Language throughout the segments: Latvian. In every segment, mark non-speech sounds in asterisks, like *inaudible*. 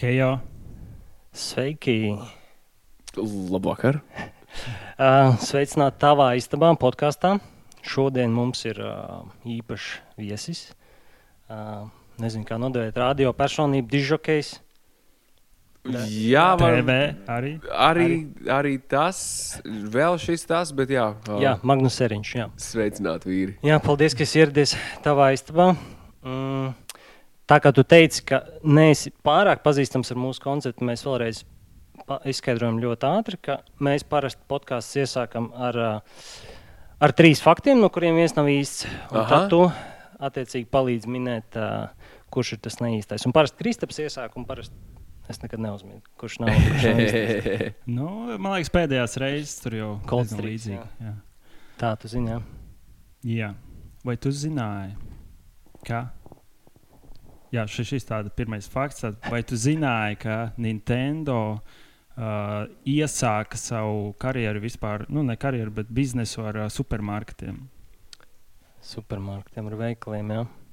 Hejo! Sveiki! Labvakar! *laughs* Uh, Sveicināti tavā istabā, podkāstā. Šodien mums ir uh, īpašs viesis. Uh, nezinu, kā nodevēt radio personību, dižokejs. Jā, var, TV arī. arī, arī tas, vēl šis tas, bet jā, ā, Jā, Magnus Eriņš. Jā. sveicināt vīri. jā, paldies, ka esi ieradies tavā istabā. Mm, tā kā tu teici, ka neesi pārāk pazīstams ar mūsu konceptu, mēs vēlreiz izskaidrojam ļoti ātri, ka mēs parasti podkāstus iesākam ar, ar trīs faktiem, no kuriem viens nav īsts. Tad tu attiecīgi palīdzi minēt, kurš ir tas neīstais. Un parasti Kristaps iesāk, un parasti es nekad neuzminu, kurš nav. Kurš nav. *laughs* Nu, man liekas, pēdējās reizes tur jau Streets, līdzīgi. Jā. Tā tu zini. Jā. jā. Vai tu zināji, ka. Jā, šis ir tāds pirmais fakts. Tad Vai tu zināji, ka Nintendo uh, iesāka savu karjeru vispār, nu, ne karjeru, bet biznesu ar uh, supermarketiem? Supermarketiem ar veikaliem. Jā. Uh,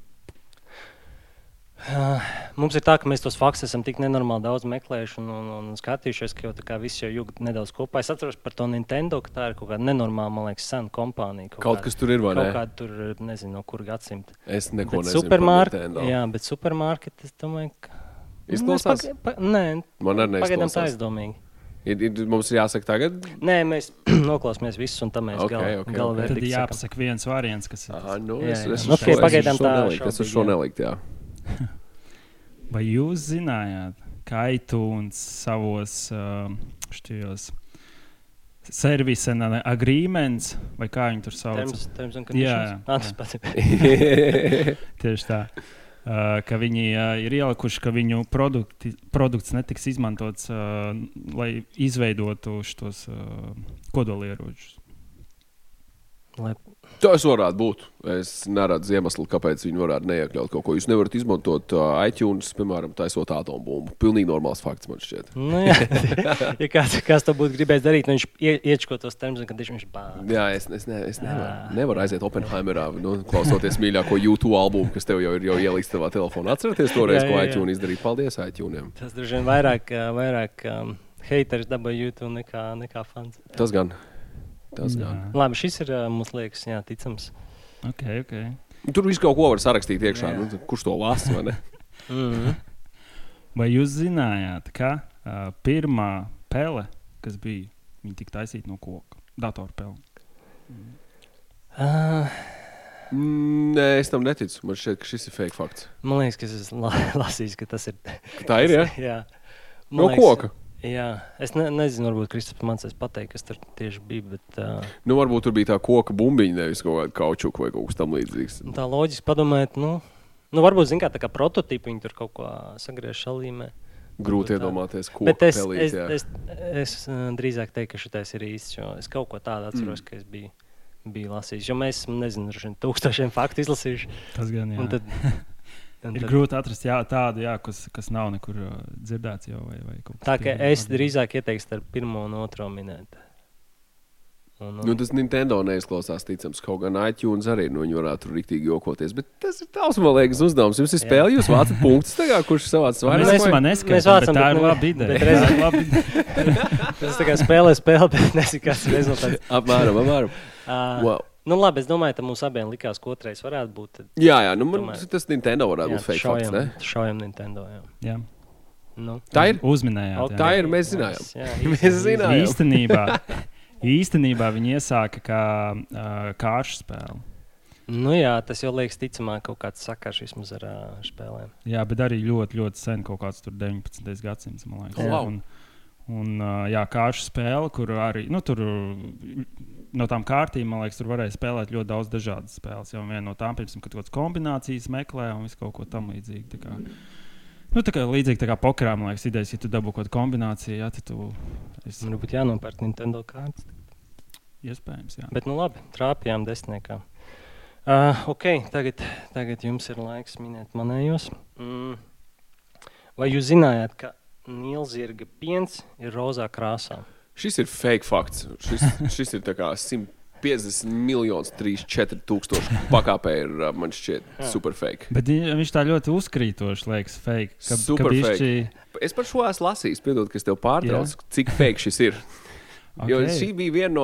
Mums ir tā, ka mēs tos faktus esam tik nenormāli daudz meklējuši un, un, un skatījušies, ka jau tā kā viss jau jūt nedaudz kopā. Es atceros par to Nintendo, ka tā ir kaut kāda nenormāla, man liekas, sena kompānija. Kaut kas tur ir, vai Kaut ne? kāda tur, nezinu, no kura gadsimta. Es neko Bet nezinu. supermarket, jā, bet supermarket, es domāju, ka. Izklausās? Nu, es paga- pa, nē, Man arī pagaidām tā neizklausās. aizdomīgi. Ir, ir, mums ir jāsaka tagad. Nē, mēs *clears throat* noklausāmies visus, un tam mēs Ok, gala, ok, gala ok. Tad jāpasaka viens variants, kas ir. Aha, nu, Jā, es, jā. es, Nu, ok, šo- es uz pagaidām šo tā Es uz šo šaubīgi, jā. neliku, jā. *laughs* Vai jūs zinājāt, ka iTunes savos uh, šķijos service and agreements, vai kā viņi tur sauc? Terms, terms and Jā, jā, Ah, tas pats. *laughs* *laughs* Tieši tā. Uh, ka viņi uh, ir ielikuši, ka viņu produkti, produkts netiks izmantots, uh, lai izveidotu šos uh, kodolieročus. Lai Tas varētu būt. Es neredzu iemeslu, kāpēc viņi varētu neiekļaut kaut ko. Jūs nevarat izmantot uh, iTunes, piemēram, taisot atombumbu. Pilnīgi normāls fakts man šķiet. Nu, jā, *laughs* ja kāds, kāds to būtu gribējis darīt, nu viņš ie- iečko tos termus, kad viņš bāž. Jā, es, es, ne, es nevaru, Jā. nevaru aiziet Oppenheimerā, nu, klausoties mīļāko YouTube albumu, kas tev jau ir jau ieliks tavā telefonā. Atcerieties toreiz, Jā, ko jā, jā. iTunes izdarīja. Paldies iTunes. Tas droši vien vairāk, ā, vairāk um, haters dabūja YouTube nekā, nekā fans. Tas gan. Tas gan. Labi, šis ir, mums liekas, jā, ticams. Okay, okay. Tur viss kaut ko var sarakstīt iekšā. Nu, kurš to lasa? vai ne? *laughs* -hmm. Vai jūs zinājāt, ka uh, pirmā pele, kas bija, viņa tika taisīta no koka, datorpele? uh, Mm, Nē, es tam neticu. Man šķiet, ka šis ir fake fakts. man liekas, ka es esmu la *laughs* lasījis, ka tas ir. Ka Tā ir. Ja? *laughs* jā. Man No liekas, koka. Jā, es ne, nezinu, varbūt Kristaps man tas pateiks, kas tur tieši bija. Bet, uh, Nu, varbūt tur bija tā koka bumbiņa, nevis kaut kāda kaučuka vai kaut kas tamlīdzīgs. tā loģiski padomāt, nu, nu varbūt kā, tā kā prototypi viņi tur kaut ko sagriež šalīmē. Grūti iedomāties, ko es, pelīt, es, es, es uh, drīzāk teiktu, ka šis ir īsts. jo Es kaut ko tādu atceros, Mm. mm. ka es biju, biju lasījis. Jo mēs esam, nezinu, tūkstošiem faktu izlasījuši. Tas gan jā. *laughs* Un tad, ir tad, grūti atrast jā, tādu, jā, kas, kas nav nekur uh, dzirdēts jau. Vai, vai tā kā es drīzāk ieteiktu starp pirmo un otro minēt. Un, un, Nu, tas Nintendo neizklausās ticams. Kaut gan iTunes arī nu, viņi varētu tur rīktīgi jokoties. Bet tas ir tavs, man liekas, uzdevums. Jums ir Jā. spēle, jūs vācat punktus, tagad, kurš savāc Mēs, vairāk. mēs, vācam, bet tā ir laba ideja. reiz- ir laba ideja. *laughs* tas tā kā spēlē spēli, bet *laughs* ir *laughs* rezultāts. Apmēram, apmēram. Uh, Wow. Nu, labi, es domāju, ka mums abiem likās, ka otrais varētu būt. tad, Jā, jā, nu, man, Tomēr. tas Nintendo varētu būt fake fakts. šaujam, ne? šaujam Nintendo. Jā. Jā. Nu. Tā ir. Uzminējāt. Ok. jā. Tā ir, mēs zinājām. Nice, Jā, Mēs zinājām. Īstenībā, *laughs* īstenībā viņi iesāka kā uh, kāršu spēli. Nu, jā, tas jau liekas ticamāk, kaut kāds sakars vismaz ar uh, spēlēm. Jā, bet arī ļoti, ļoti sen, kaut kāds tur 19. gadsimts, man liekas. Wow. Un, un uh, jā, kāršu spēle, kur arī nu, tur, no tām kārtīm, man liekas, tur varēja spēlēt ļoti daudz dažādas spēles. Jau viena no tām, piemēram, kad kaut kādas kombinācijas meklē un visu kaut ko tam līdzīgu. Tā kā, nu, tā kā līdzīgi tā kā pokerā, man liekas, idejas, ja tu dabū kaut kādu kombināciju, jā, tad tu esi Man būtu jānopērk Nintendo kārtas. iespējams. Jā. Bet, nu, labi, trāpījām desmitniekā. Uh, ok, tagad, tagad jums ir laiks minēt manējos. Mm. Vai jūs zinājāt, ka Nīlzirga piens ir rozā krāsā? Šis ir fake fakts. Šis, šis ir tā kā simt 50 miljonus, 3, 4 tūkstoši pakāpē ir, man šķiet, super fake. Bet vi- viņš tā ļoti uzkrītoši liekas, fake. Ka, Super ka fake. bišķi, Es par šo esmu lasījis, piedod, ka es tev pārtraucu, cik fake šis ir. *laughs* Okay. Jo šī bija viena no,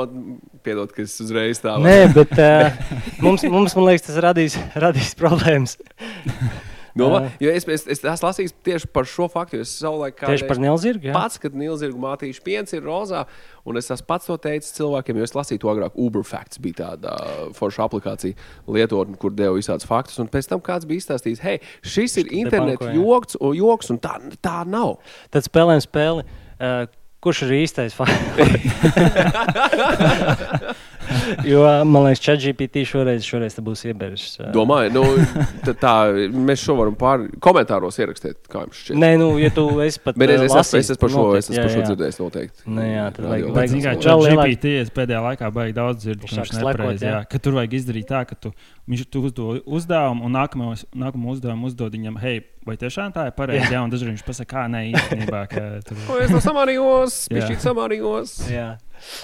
piedod, ka es uzreiz tā Nē, bet uh, mums, mums, man liekas, tas radīs, radīs problēmas. *laughs* domāju. Jā. Jo es, es, es esmu lasījis tieši par šo faktu, es savulaik Tieši par Nilzirgu. jā? Pats, kad Nīlzirgu mātīšu piens ir rozā, un es esmu pats to teicis cilvēkiem, jo es lasīju to agrāk. Uber Facts bija tāda uh, forša aplikācija, lietotne, kur deva visādus faktus. Un pēc tam kāds bija izstāstījis, hei, šis ir interneta joks, joks, un tā, tā nav. Tad spēlējam spēli. Uh, kurš ir īstais fakts? *laughs* *laughs* *laughs* jo man liekas, ChatGPT šoreiz, šoreiz būs iebērs. Uh, Domāju, nu, *laughs* tā, mēs šo varam pār komentāros ierakstīt, kā jums šķiet. Nē, nu, ja tu esi pat. *laughs* Bet es, es, es esmu par šo, noteikti, es esmu jā, par šo jā. dzirdējis noteikti. Nu jā, tad vajag- vajag- Vēl ChatGPT lielāk- es pēdējā laikā baigi daudz dzirdu, ka viņš jā. Jā, ka tur vajag izdarīt tā, ka tu, viņš tu uzdod uzdevumu un nākamo, nākamo uzdevumu uzdod viņam, hei, vai tiešām tā ir pareizi? Jā, un dažreiz viņš pasaka, kā nē, īstenībā. ka Tur... *laughs* O, es to samanījos, Jā. pišķīt samanījos. Jā.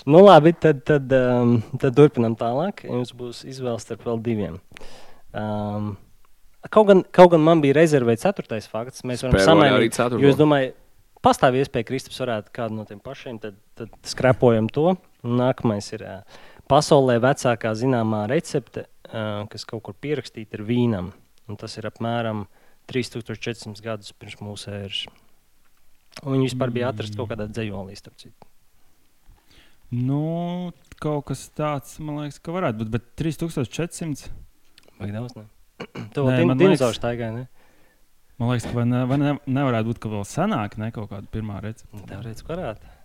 Nu, labi, tad, tad, um, tad turpinām tālāk. Jums būs izvēle starp vēl diviem. Um, kaut, gan, kaut gan man bija rezervēts ceturtais fakts. Mēs varam ceturto. Jo es domāju, pastāv iespēja, ka Kristaps varētu kādu no tiem pašiem. Tad, tad skrapojam to. Un nākamais ir uh, pasaulē vecākā zināmā recepte, uh, kas kaut kur pierakstīta, ir vīnam. Un tas ir apmēram 3400 gadus pirms mūsu ēras. Un Viņi vispār bija atrasti kaut kādā dzējolī, starp citu. Nu, kaut kas tāds, man liekas, ka varētu būt. Bet 3400. Vai daudz? Ne? *clears throat* Tev jau man dinozaurs staigāja, ne? Man liekas, ka vai ne, vai ne, nevarētu būt, ka vēl senāk, ne kaut kāda pirmā recepte. Teorētiski *laughs* varētu.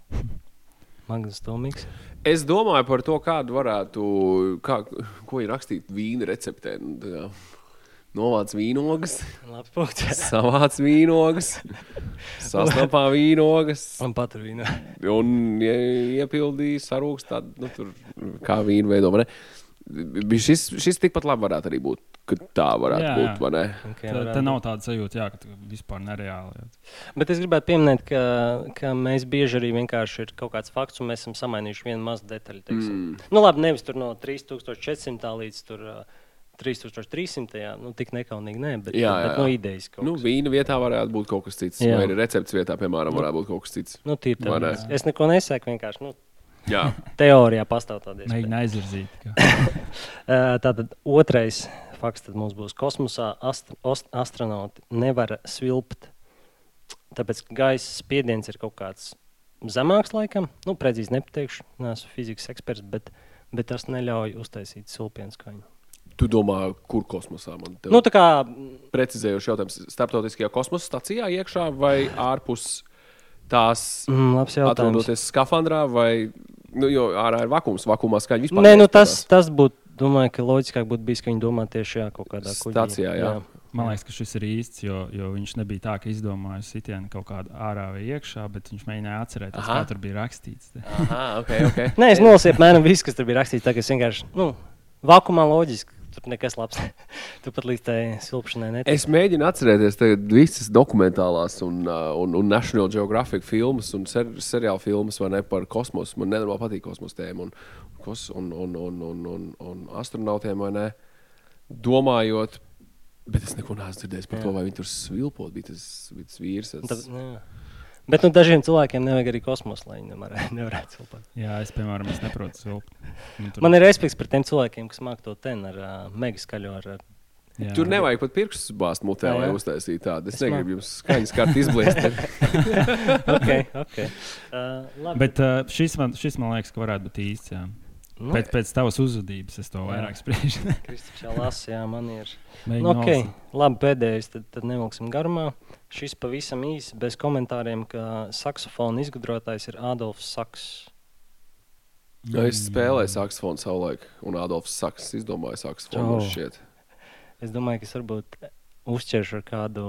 Magnus Tomīgs. Es domāju par to, kādu varētu, kā, ko ir rakstīt vīna receptē. Nu, Novāc vīnogas, savāc vīnogas, sastapā vīnogas Man patur vīnu. un ie- iepildīja sarūks tādu, nu, tur, kā vīnu veido. Šis, šis tikpat labi varētu arī būt, tā varētu Jā, būt, jā. ne? Okay, Tā, tā nav tāda sajūta, jā, ka vispār nereāli. Jā. Bet es gribētu pieminēt, ka, ka mēs bieži arī vienkārši ir kaut kāds fakts, un mēs esam samainījuši vienu mazu detaļu. teiksim. Mm. Nu, labi, nevis tur no 3400 līdz tur, uh, 3300. Jā, nu, tik nekaunīgi, nē, bet, Jā, bet jā, no jā. idejas kaut Nu, kas. vīna vietā varētu būt kaut kas cits. Jā. Vai arī recepts vietā, piemēram, varētu būt kaut kas cits. Nu, tīri tā. Es neko nesaku, vienkārši nu, Jā, teorijā pastāv tāda iespēja. Mēģina aizvirzīt. *laughs* Tātad otrais fakts tad mums būs kosmosā. Ast ost- astronauti nevar svilpt, tāpēc ka gaisa spiediens ir kaut kāds zemāks laikam. Nu, precīzi nepateikšu, neesmu fizikas eksperts, bet, bet tas neļauj uztaisīt silpienu skaņu. tu domā, kur kosmosā man te Nu, tā kā precizējuši jautājums. Startautiskajā kosmosa stācijā iekšā vai ārpus tās mm, labs jautājums. atrodoties skafandrā, vai nu, jo ārā ir vakums, vakumā skaņa vispār. Nē, nu, tas, tas būtu, domāju, ka loģiskāk būtu bijis, ka viņi domā tieši jā, kaut kādā kuģī. Stācijā, jā. Man liekas, ka šis ir īsts, jo, jo viņš nebija tā, ka izdomāja sitienu kaut kādu ārā vai iekšā, bet viņš mēģināja atcerēties, Aha. kā tur bija rakstīts. Aha, ok, ok. *laughs* Nē, es nolasīju apmēram visu, kas tur bija rakstīts. Tā kā es vienkārši, nu, vakumā loģiski. Tur nekas labs. *laughs* tu pat līdz tai silpšanai netiek. Es mēģinu atcerēties visas dokumentālās un, uh, un, un National Geographic filmas un ser, seriāla filmas ne par kosmosu. Man nenormāli patīk kosmosa tēma un, un, un, un, un, un, un astronautiem ne. Domājot, bet es neko neesmu dzirdējis par Jā. to, vai viņi tur svilpot. Bija tas, bija tas vīrs. Es... Tad, jā. Bet nu, dažiem cilvēkiem nevajag arī kosmosa, lai viņi *laughs* nevarētu, nevarētu silpot. Jā, es, piemēram, es neprotu svilpt. Nu, tur- Man ir respekts par tiem cilvēkiem, kas māca to ten ar uh, mega skaļo. Ar, ar... jā. Tur nevajag pat pirkstus bāzt mutē, lai uztaisītu tādu. Es Es negribu jums skaņas *laughs* kārtu izbliest. *laughs* okay, okay. Uh, labi. Bet uh, šis, man, šis man liekas, ka varētu būt īsts. Jā. nu, Pēc, pēc tavas uzvedības es to vairāk spriežu. Kristaps jau lasa, jā, man ir. Mēģinu Nu, okay. Labi, pēdējais, tad, tad nevilksim garumā. Šis pavisam īsi, bez komentāriem, ka saksofona izgudrotājs ir Adolfs Saks. Ja es spēlēju saksofonu savulaik, un Adolfs Saks izdomāja saksofonu. Oh. šķiet. Es domāju, ka es varbūt uzķeršu ar kādu.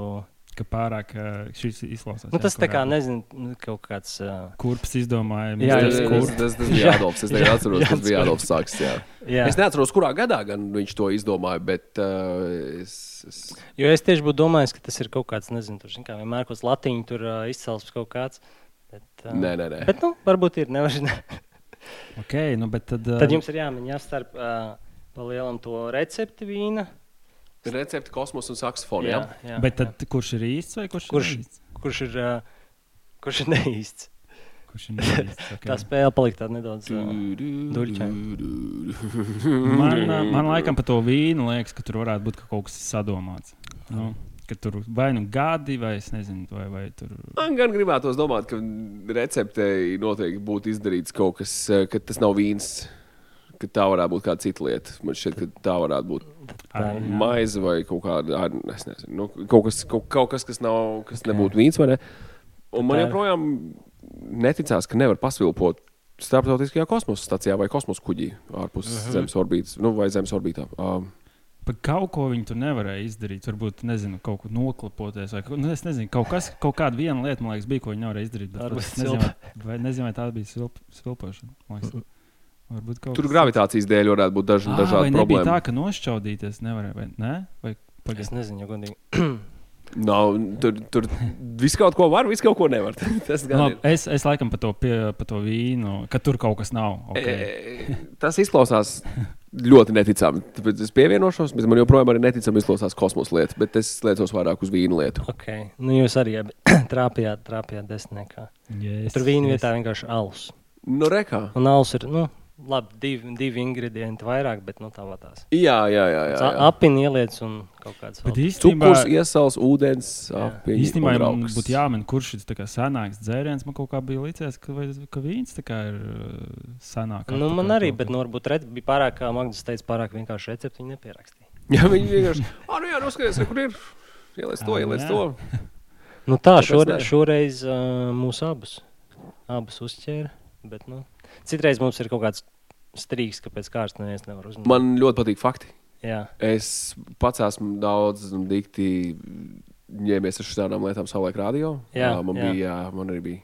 Ka pārāk uh, šis izklausās. Nu, jā, tas tā kā, nezinu, nu, kaut kāds. Uh, Kurps izdomāja, Jā, jā, tas, Kurps. tas, tas bija Jā. Adolfs. Es *laughs* tagad Jā, atceros, tas bija. Adolfs Saks. Jā. jā, Es neatceros, kurā gadā gan viņš to izdomāja, bet uh, es, es... jo es tieši būtu domājis, ka tas ir kaut kāds, nezinu, tur kā vienmēr kaut kāds latīņu tur uh, izcelsmes kaut kāds. Bet, uh, Nē, nē, nē. Bet, nu, varbūt ir. Nevar zināt. Okay, nu, bet tad, Tad jums ir jāmin jāstarp uh, pa lielam to recepti vīna. Recepti, kosmos un saksofoni. Jā, jā, jā, Bet tad, kurš ir īsts vai kurš, Kurš? ir īsts? kurš ir, uh, kurš ir neīsts? Kurš ir neīsts? *laughs* Okay. Tā spēle palika tāda nedaudz. Uh, Man, ā, man laikam par to vīnu liekas, ka tur varētu būt ka kaut kas sadomāts. Nu, ka tur vai nu gadi, vai es nezinu, vai, vai tur. Man gan gribētos domāt, ka receptei noteikti būtu izdarīts kaut kas, ka tas nav vīns. Ka tā varētu būt kāda cita lieta. Man šķiet, ka tā varētu būt maize vai kaut kāda. ar- Es nezinu, nu, kaut, kas, kaut, kaut kas, kas, nav, kas nebūtu vīns. vai Ne? Un man joprojām neticās, ka nevar pasvilpot starptautiskajā kosmosa stācijā vai kosmosa kuģī ārpus uh -huh. Zemes orbītas nu, vai Zemes orbītā. Um, Par kaut ko viņi tur nevarēja izdarīt. Varbūt, nezinu, kaut ko noklapoties. Vai, nu, es nezinu, kaut, kas, kaut kāda viena lieta, man liekas, bija, ko viņi nevarēja izdarīt. Bet, es nezinu, vai, vai, nezinu, vai tā bija svilp, svilpošana. Tur kas- gravitācijas dēļ varētu būt daž, Ā, dažādi problēmas. tā, ka nošķaudīties nevarēja. Vai, ne? vai es pagaid, nezinu, ja godīgi. *clears throat* Nav, tur tur viss kaut ko var, viss kaut ko nevar. *laughs* Labi, ir. es, es laikam par to, pie, par to vīnu, ka tur kaut kas nav. Okay. E, Tas izklausās ļoti neticami. Tāpēc es pievienošos, bet man joprojām arī neticami izklausās kosmosa lietas, bet es liecos vairāk uz vīnu lietu. Okay. Nu, jūs arī *clears throat* trāpījāt, trāpījāt desmitniekā. Yes, Tur vīna yes. vietā vienkārši alus. Nu, rekā. Un alus ir, nu, labi, divi, divi ingredienti vairāk, bet nu tā vadās. Jā, jā, jā. jā, jā. Apini ieliec un kaut kāds īstenībā, Cukurs, iesals, ūdens, apiņi īstenībā būtu jāmin, kurš ir tā kā senāks dzēriens. Man kaut kā bija licies, ka, vai, ka vīns ir senāks. Nu, man arī, bet nu, varbūt red, bija pārāk, kā Magnus teica, pārāk vienkārši recepti viņi nepierakstīja. *laughs* Jā, viņi vienkārši. Ah, nu jā, noskaties, kur ir. Ieliec to, ieliec to. Nu, tā, Kāpēc šore, ne? šoreiz uh, mūs abus, abus uzķēra. Bet, nu, citreiz mums ir kaut kāds strīks, kāpēc kārtas neviens nevar uzmanīt. Man ļoti patīk fakti. Jā, Es pats esmu daudz un dikti ņēmies ar šādām lietām savulaik radio. Jā, man, jā. bija, man arī bija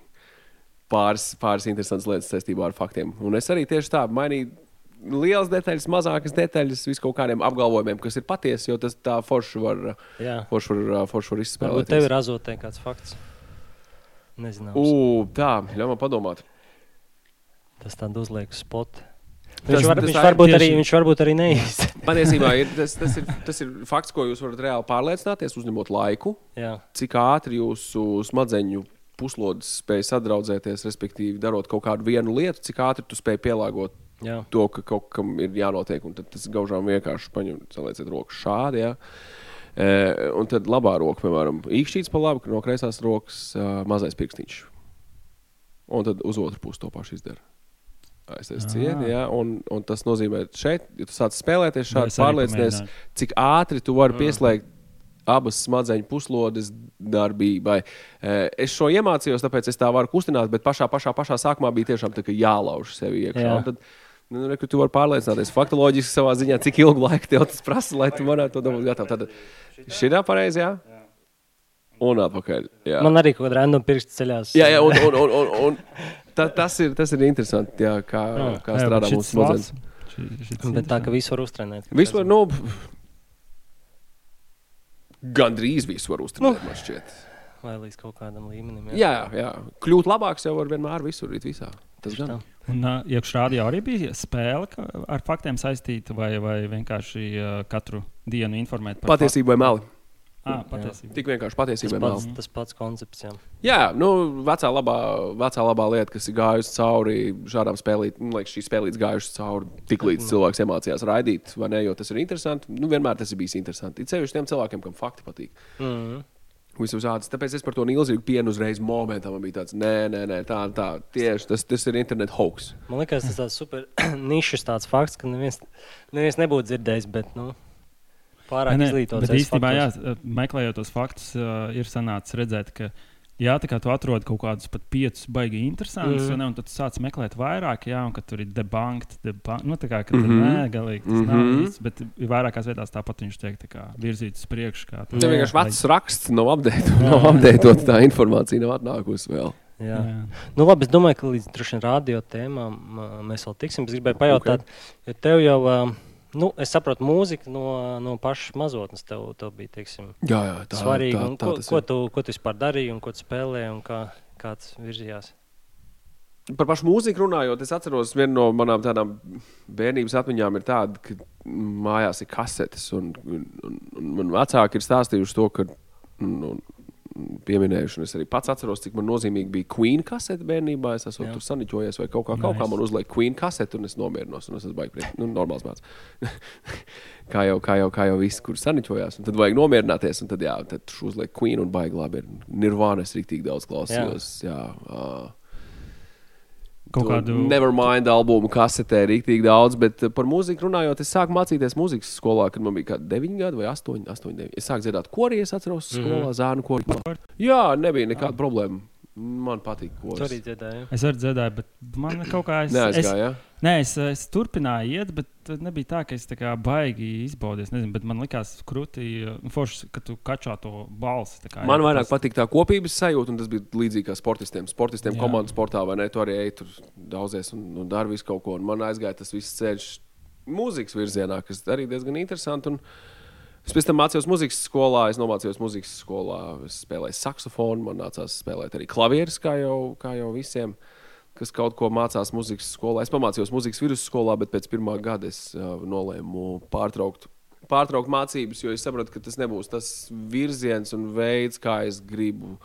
pāris, pāris interesantas lietas saistībā ar faktiem. Un es arī tieši tā mainīju. Lielas detaļas, mazākas detaļas, vis kaut kādiem apgalvojumiem, kas ir patiesi, jo tas tā forši var, forši var, forši var izspēlēt. Tev ir azotē kāds fakts. Nezinu, tā, ļauj man padomāt. Tas tāds uzliek spot. Tas- Viņš, var, tas viņš, varbūt arī, tieši- viņš varbūt arī neīsti. *laughs* Patiesībā ir, tas, tas, ir, tas ir fakts, ko jūs varat reāli pārliecināties, uzņemot laiku. Jā, cik ātri jūsu smadzeņu puslodes spēj sadraudzēties, respektīvi, darot kaut kādu vienu lietu, cik ātri tu spēj pielāgot jā. to, ka kaut kam ir jānotiek. Un tad tas gaužām vienkārši paņem, salieciet rokas šādi. Ja? E, un tad labā roka, piemēram, īkšķīts pa labi, no kreisās rokas uh, mazais pirkstiņš. Un tad uz otru pusi to pašu izdara. Aiztais Ah. cieti, ja? un, un tas nozīmē, ka šeit, ja tu sāc spēlēties, šādi pārliecinies, cik ātri tu vari Mm. pieslēgt abas smadzeņu puslodes darbībai. Es šo iemācījos, tāpēc es tā varu kustināt, bet pašā, pašā, pašā sākumā bija tiešām tā, ka jālauž sevi iekšā. Jā. Un Tad, nu, re, tu vari pārliecināties faktoloģiski savā ziņā, cik ilgu laiku tev tas prasa, lai tu varētu to dabūt gatavu. Tad šī ir pareizi, jā? Un atpakaļ. Jā, Man arī kaut kāda random pirksta ceļās. jā, jā un, un, un, un, un *laughs* ta, tas, ir, tas ir interesanti, jā, kā, Jā. kā Jā, strādā šis mūsu smadzenes. Bet tā, ka visu var uztrenēt. Vispār, nu, gandrīz visu var uztrenēt, man šķiet. Vai līdz kaut kādam līmenim. Jā, jā. Kļūt labāks jau var vienmēr visur, visā. Tas gan. tā. Un uh, iekšā rādījā arī bija spēle ar faktiem saistīta, vai, vai vienkārši uh, katru dienu informēt par Patiesība vai meli? Faktu? Ah, patiesība. Tik vienkārši Tas patiesība vai pats, tas pats koncepts. Jā. Jā, nu, vecā labā, vecā labā lieta, kas ir gājusi cauri šādām spēlītēm, nu, liekas, šīs spēlītes gājušas cauri tik līdz cilvēks iemācījās raidīt, vai ne, jo tas ir interesanti. Nu, vienmēr tas ir bijis interesanti. It sevišķi tiem cilvēkiem, kam fakti patīk. Mm. Visu uzādas. Tāpēc es par to nilzīgu pienu uzreiz momentā man bija tāds, nē, nē, nē tā, tā, tieši tas, tas ir internet hoax. Man liekas, tas tāds super *coughs* nišas tāds fakts, ka neviens, neviens nebūtu dzirdējis, bet nu, pārāk izglītots. Bet īstenībā, jā, meklējot tos faktus, uh, ir sanācis redzēt, ka jā, tā kā tu atrod kaut kādus pat piecus baigi interesantus, mm. un tad tu sāc meklēt vairāk, jā, un ka tur ir debunked, debunked nu, tā kā ka tur Mhm. nē, galīgi tas mm -hmm. nav Mhm. īsts, bet ir vairākās vietās tāpat viņš tiek tā kā virzīts uz priekšu. Kā, Tas Jā, vienkārši vecs raksts, nav apdeitot, nav apdeitot, tā informācija nav atnākusi vēl. Jā. Jā. Nu, labi, es domāju, ka līdz radio tēmām mēs vēl tiksim. Es gribēju pajautāt, okay. jo tev jau, ā, nu, es saprotu, mūzika no, no pašas mazotnes tev, tev bija, teiksim, Jā, jā, tā, svarīga. tā, Un tā, ko, ko, tu, ko tu vispār darīji un ko tu spēlēji un kā, kā tas virzījās? Par pašu mūziku runājot, es atceros, viena no manām tādām bērnības atmiņām ir tāda, ka mājās ir kasetes. Un, un, un, un man vecāki ir stāstījuši to, ka nu, pieminējuši. Es arī pats atceros, cik man nozīmīgi bija Queen kasete bērnībā. Es esmu Jā. tur saniķojies, vai kaut kā, kaut kā Nice. man uzlika Queen kasete, un es nomierinos. Un es esmu priecīgs. Nu, normāls mākslinieks. *laughs* kā, jau, kā, jau, kā jau visi, kur saniķojās. Un tad vajag nomierināties. Un tad, jā, tad uzliek Queen un baigi labi. ir. Nirvana es rīktīgi daudz klausījos. Jā. Jā, uh, Kaut kādu Nevermind albumu kasetē rīktīgi daudz, bet uh, par mūziku runājot, es sāku mācīties mūzikas skolā, kad man bija kaut kādi 9 gadi vai 8, 8 9. Es sāku dziedāt korī, es atceros, skolā zānu korī. Jā, nebija nekāda problēma. Man patīk Tur koris. arī dziedāju. Es arī dzirdēju, bet man kaut kā es, es, Neaizgāja. nē, es, es turpināju iet, bet tad nebija tā, ka es tā kā baigi izbaudīju. Es Nezinu, bet man likās krūtī, nu, forši, ka tu kačā to balsi. tā kā, Man jā, vairāk tas- patīk tā kopības sajūta, un tas bija līdzīgi kā sportistiem. Sportistiem Jā. komandas sportā, vai ne? Tu arī ej tur daudzies un, un dari visu kaut ko. Un man aizgāja tas viss ceļš mūzikas virzienā, kas arī diezgan interesanti. Un es pēc tam mācījos muzikas skolā, es nomācījos muzikas skolā, es spēlēju saksofonu, man nācās spēlēt arī klavierus, kā jau, kā jau visiem. Kas kaut ko mācās muzikas skolā. Es pamācījos muzikas vidusskolā, bet pēc pirmā gada es uh, nolēmu pārtraukt pārtraukt mācības, jo es sapratu, ka tas nebūs tas virziens un veids, kā es gribu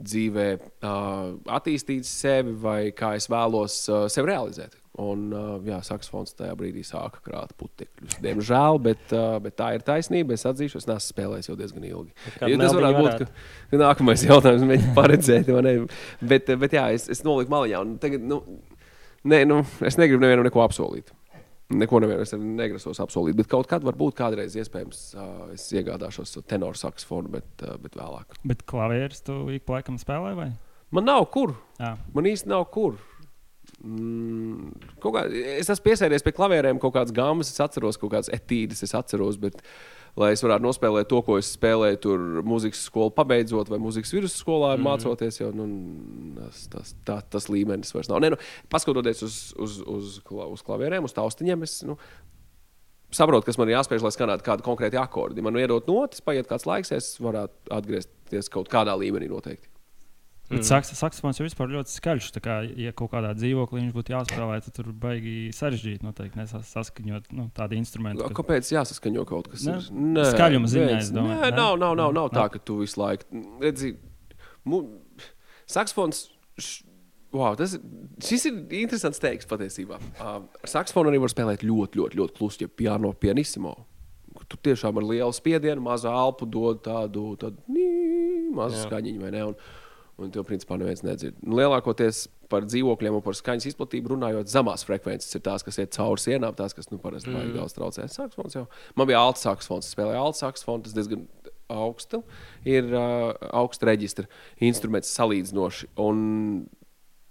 dzīvē uh, attīstīt sevi vai kā es vēlos uh, sevi realizēt. Un, uh, jā, saksofons tajā brīdī sāka krāt putekļus. Diemžēl, bet, uh, bet tā ir taisnība. Es atzīšu, es neesmu spēlējis jau diezgan ilgi. Jo tas varētu būt ka, ka nākamais jautājums, mēģināt *laughs* paredzēt. vai ne? Bet, bet jā, es, es noliku Tagad, nu, nē, nu, es negribu nevienam neko apsolīt. Neko nevienam negrasos apsolīt. Bet kaut kad, varbūt kādreiz, iespējams, uh, es iegādāšos tenoru saksofonu, bet, uh, bet vēlāk. Bet klavierus tu ik pa laikam spēlē vai? Man nav kur. Jā. Man īsti nav kur. Mm, kā, es esmu piesēdies pie klavierēm, kaut kādas gāmas, es atceros, kaut kādas etīdes, es atceros. Bet, lai es varētu nospēlēt to, ko es spēlēju, tur mūzikas skolu pabeidzot, vai mūzikas vidusskolā mm -hmm. mācoties, jau nu, tas, tas, tā, tas līmenis vairs nav. Nē, nu, paskatoties uz, uz, uz, uz klavierēm, uz taustiņiem, es nu, saprotu, kas man ir jāspēj, lai skanētu kādu konkrētu akordu. Man iedod notis, paiet kāds laiks, es varētu atgriezties kaut kādā līmenī noteikti. Bet mm. saks, saksofons jau vispār ļoti skaļš. Tā kā, ja kaut kādā dzīvoklī viņš būtu jāspēlē, tad tur baigi sarežģīti noteikti nesas- saskaņot nu, tādu instrumentu. Ka... Kāpēc jāsaskaņo kaut kas Ne? tāds? Nē, Skaļuma ziņā, es domāju, Nē, nav, nav, nav, nav tā, ka tu visu laiku redzi. Mu... Saksofons. Š... Wow, tas, ir- šis ir interesants teiks patiesībā. Uh, ar saksofonu arī var spēlēt ļoti, ļoti, ļoti klusu, ja piano pianissimo. Tu tiešām ar lielu spiedienu, mazu elpu dod tādu, tādu nī, mazu Jā. skaņiņu, vai ne? Un, un to principā neviens nedzird. Nu, Lielākoties par dzīvokļiem un par skaņas izplatību runājot, zemās frekvences ir tās, kas iet cauri sienām, tās, kas nu, parasti mm. vajag daudz traucēt. Saksofons jau. Man bija alts saksofons, es spēlēju alts saksofonu, tas diezgan augstu. Ir uh, augsta reģistra instruments salīdzinoši. Un,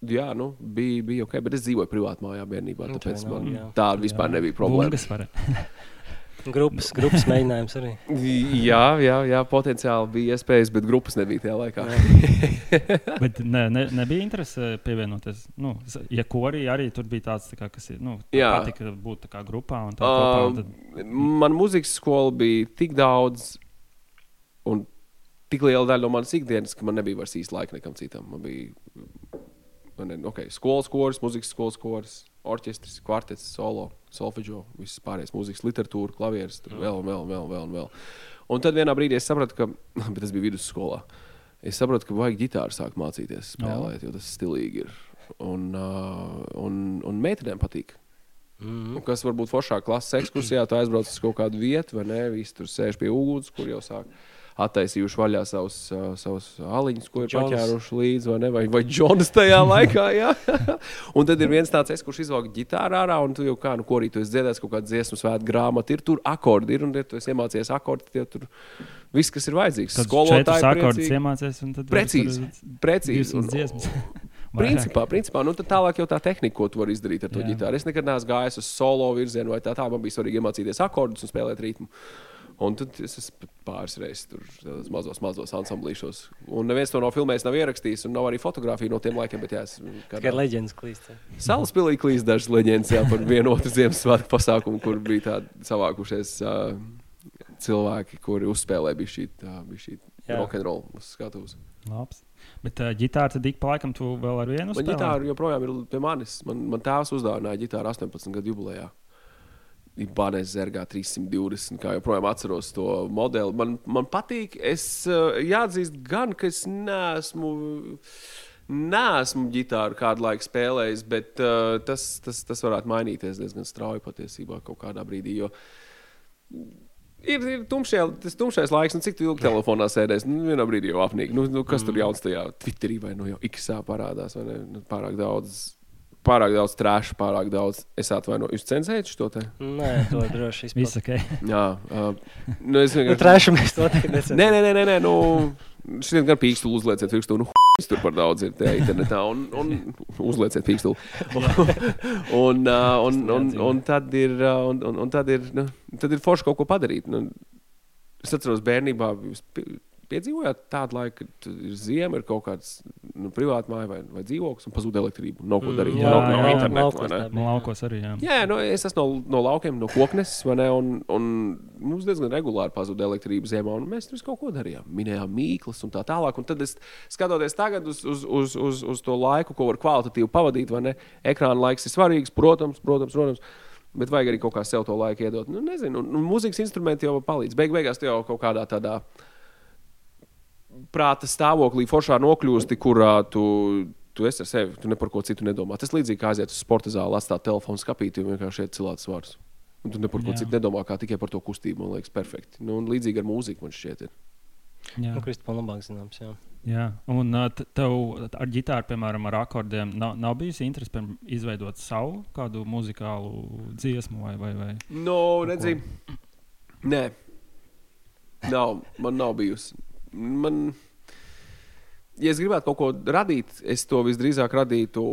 Jā, nu, bija, bija ok, bet es dzīvoju privātā mājā bērnībā. Nu, Tāpēc tā nav, man jā. tāda vispār nebija problēma. *laughs* Grupas, grupas mēģinājums arī. Jā, jā, jā, potenciāli bija iespējas, bet grupas nebija tajā laikā. *laughs* Bet ne, ne, nebija interese pievienoties. Nu, ja korī arī tur bija tāds, tā kā, kas ir. Nu, Jā. patika būt tā kā grupā. Un tā kopā, un tad, man mūzikas skola bija tik daudz un tik liela daļa no manas ikdienas, ka man nebija vairs īsti laika nekam citam. Man bija man okay, skolas koris, mūzikas skolas koris, orķestris, kvartets, solo, solfeģo, visas pārējās mūzikas, literatūra, klavieres, tur vēl, vēl, vēl, vēl, vēl. Un tad vienā brīdī es sapratu, ka *laughs* tas bija vidusskolā. Es saprotu, ka vajag ģitāru sākt mācīties spēlēt, jo tas stilīgi ir. Un, uh, un, un meitenēm patīk. Mm. Un kas varbūt foršāk klases ekskursijā, tu aizbrauc uz kaut kādu vietu, vai ne? Visi tur sēž pie uguns, kur jau sāk attaisījuši vaļā savus, uh, savus aliņus, ko ir Džons. paķēruši līdzi, vai ne? Vai, vai Džons tajā *laughs* laikā, jā. *laughs* un tad ir viens tāds, es, kurš izvelk ģitāru ārā, un tu jau kā, nu, ko arī tu esi dziedājis, kaut kāda dziesmu svētku grāmata, ir tur akordi, ir, un ja tu esi iemācījies akordi, tad tur viss, kas ir vajadzīgs. tad Skolotāji akordus priecīgi. iemācīties. un tad Precīzi, precīzi. 200 Un-. *laughs* Vairāk. Principā, principā nu, tālāk jau tā tehnika, ko tu vari izdarīt ar to ģitāru. Es nekad neesmu gājis uz solo virzienu, vai tā tā. Man bija svarīgi iemācīties akordus un spēlēt ritmu. Un tad es esmu pāris reizes tur mazos, mazos ansamblīšos. Un neviens to no filmēs nav ierakstījis, un nav arī fotografija no tiem laikiem. Bet, jā, es Tikai kādā leģendas klīst. salas pilī klīst dažas leģendas jā, par vienu otru Ziemassvētku pasākumu, kur bija tādi savākušies uh, cilvēki, kuri uzspēlēja bija šī. Jā. rokenrola uz skatuves. Labs. Bet uh, ģitāra tad ik pa laikam tu vēl ar vienu Man spēlē? ģitāra joprojām ir pie manis. Man, man tēvs uzdāvināja ģitāru 18 gadu jubilejā. Ibanez Zergā 320, kā joprojām atceros to modeli. Man, man patīk, es uh, jāatzīst, gan, ka es neesmu. Nesmu ģitāru kādu laiku spēlējis, bet uh, tas, tas, tas varētu mainīties diezgan strauji patiesībā kaut kādā brīdī. Jo ir, ir tumšie, tas tumšais laiks, nu, cik ilgi telefonā sēdēs. Nu, vienā brīdī jau apnīk. Nu, nu, kas tur jauns tajā Twitterī vai nu, jau X-ā parādās? vai ne? Nu, pārāk daudz. Pārāk daudz trāšu, pārāk daudz. Es atvainojos, jūs cenzējat šo te? Nē, to droši vien. Viss ok. Jā, uh, nu, es Nu, vienkārši. Trešā mēs to nedarām. Nē, nē, nē, nē, nu, šodien gan pīkstuli uzlieciet pirkstu. Nu, Es tur par daudz ir tajā internetā, un, un uzlieciet pīkstuli. un, uh, un, un, un tad ir, un, un, un tad ir, nu, tad ir forši kaut ko padarīt. Nu, es atceros, bērnībā piedzīvojāt tādu laiku, kad ir ziema, ir kaut kāds nu, privāts māja vai, vai dzīvoklis, un pazūd elektrība. Nav ko darīt. jā, nav, nav jā, interneta. laukos vai ne? tā. Man laukos arī. Jā. Jā, nu, es esmu no, no laukiem, no kokneses, vai ne? Un, un mums diezgan regulāri pazuda elektrība ziemā, un mēs tur kaut ko darījām. Minējām mīklas un tā tālāk. Un tad es skatoties tagad uz, uz, uz, uz, uz to laiku, ko var kvalitatīvi pavadīt, vai ne? Ekrāna laiks ir svarīgs, protams, protams. protams. Bet vajag arī kaut kā sev to laiku iedot. Nu, nezinu, un, un mūzikas instrumenti jau palīdz. Beig beigās jau kaut kādā tādā prāta stāvoklī, foršā nokļūsti, kurā tu, tu esi ar sevi, tu ne par ko citu nedomā. Tas līdzīgi kā aiziet uz sporta zāli, atstāt telefonu skapīti un vienkārši iet cilāt svārus. Un tu ne par ko citu nedomā, kā tikai par to kustību. Man liekas, perfekti. Nu, un līdzīgi ar mūziku man šķiet. Ir. Jā. Nu, Kristupam labāk zināms, jā. Jā. Un tev ar ģitāru, piemēram, ar akordiem, nav, nav bijusi interese piemēram, izveidot savu kādu muzikālu dziesmu vai, vai, vai? No, redzi, nē, nav, man nav bijusi. Man, ja es gribētu kaut ko radīt, es to visdrīzāk radītu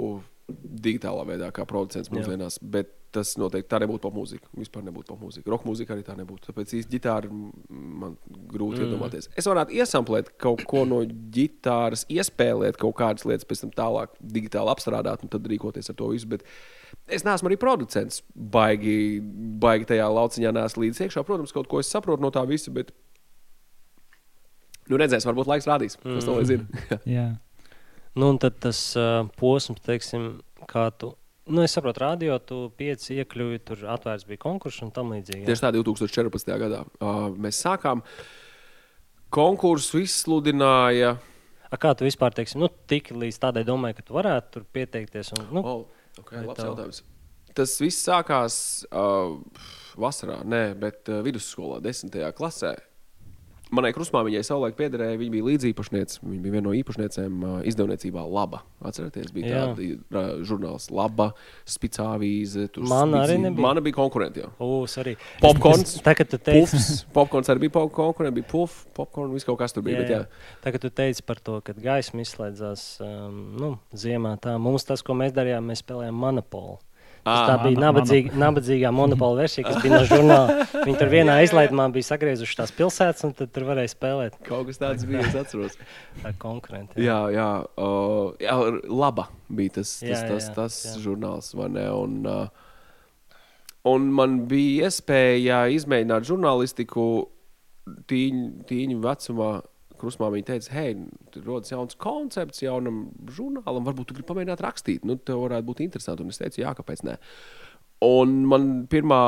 digitālā veidā, kā producents mūsdienās. Bet tas noteikti tā nebūtu popmūzika. Vispār nebūtu popmūzika. Roka mūzika arī tā nebūtu. Tāpēc īsti ģitāra man grūti mm. iedomāties. Es varētu iesamplēt kaut ko no ģitāras, iespēlēt kaut kādas lietas, pēc tam tālāk digitāli apstrādāt un tad rīkoties ar to visu. Bet es neesmu arī producents. Baigi, baigi tajā lauciņā neesmu līdzi iekšā. Protams, kaut ko es saprotu no tā visa, bet nu, redzēs, varbūt laiks rādīs. Kas to lai zina? *laughs* Jā. Nu, un tad tas uh, posms, teiksim, kā tu. Nu, es saprotu, radio, tu pieci iekļuvi, tur atvērts bija konkurss un tam līdzīgi. Tieši tā 2014. gadā uh, mēs sākām. Konkursu izsludināja. A, kā tu vispār teiksi, nu, tik līdz tādai domai, ka tu varētu tur pieteikties? Un, nu, Oh, okay, labs tev- jautājums. Tas viss sākās uh, vasarā, nē, bet uh, vidusskolā, desmitajā klasē. Manai krustmāmiņai savulaik piederēja, viņa bija līdzīpašniece. Viņa bija viena no īpašniecēm izdevniecībā Laba. Atcerieties, bija Jā. tāda uh, žurnāls Laba, Spicāvīze. Mana arī nebija. Mana bija konkurenti. Ūs, arī. Popkorns, Tā, kad tu teici, Pufs, popkorns arī bija pop- konkurenti, bija puf, popkorns, viss kaut kas tur bija. Jā, bet jā. jā. tā, kad tu teici par to, ka gaisma izslēdzās um, nu, ziemā, tā mums tas, ko mēs darījām, mēs spēlējām monopolu. Tas tā bija mana- nabadzīga, nabadzīgā monopola versija, kas bija no žurnāla. *laughs* Viņi tur vienā izlaidumā bija sagriezuši tās pilsētas, un tad tur varēja spēlēt Kaut kas tāds bija, es atceros. *laughs* ar konkurentiem. Jā, jā, uh, jā laba bija tas, tas, Jā, jā, tas, tas jā. žurnāls. ne? Un, uh, un man bija iespēja izmēģināt žurnālistiku tīņu, tīņu vecumā. Krustmāmiņa teica, hei, tur rodas jauns koncepts, jaunam žurnālam. Varbūt tu gribi pamēģināt rakstīt. Nu, tev varētu būt interesanti. Un es teicu, jā, kāpēc ne. Un man pirmā,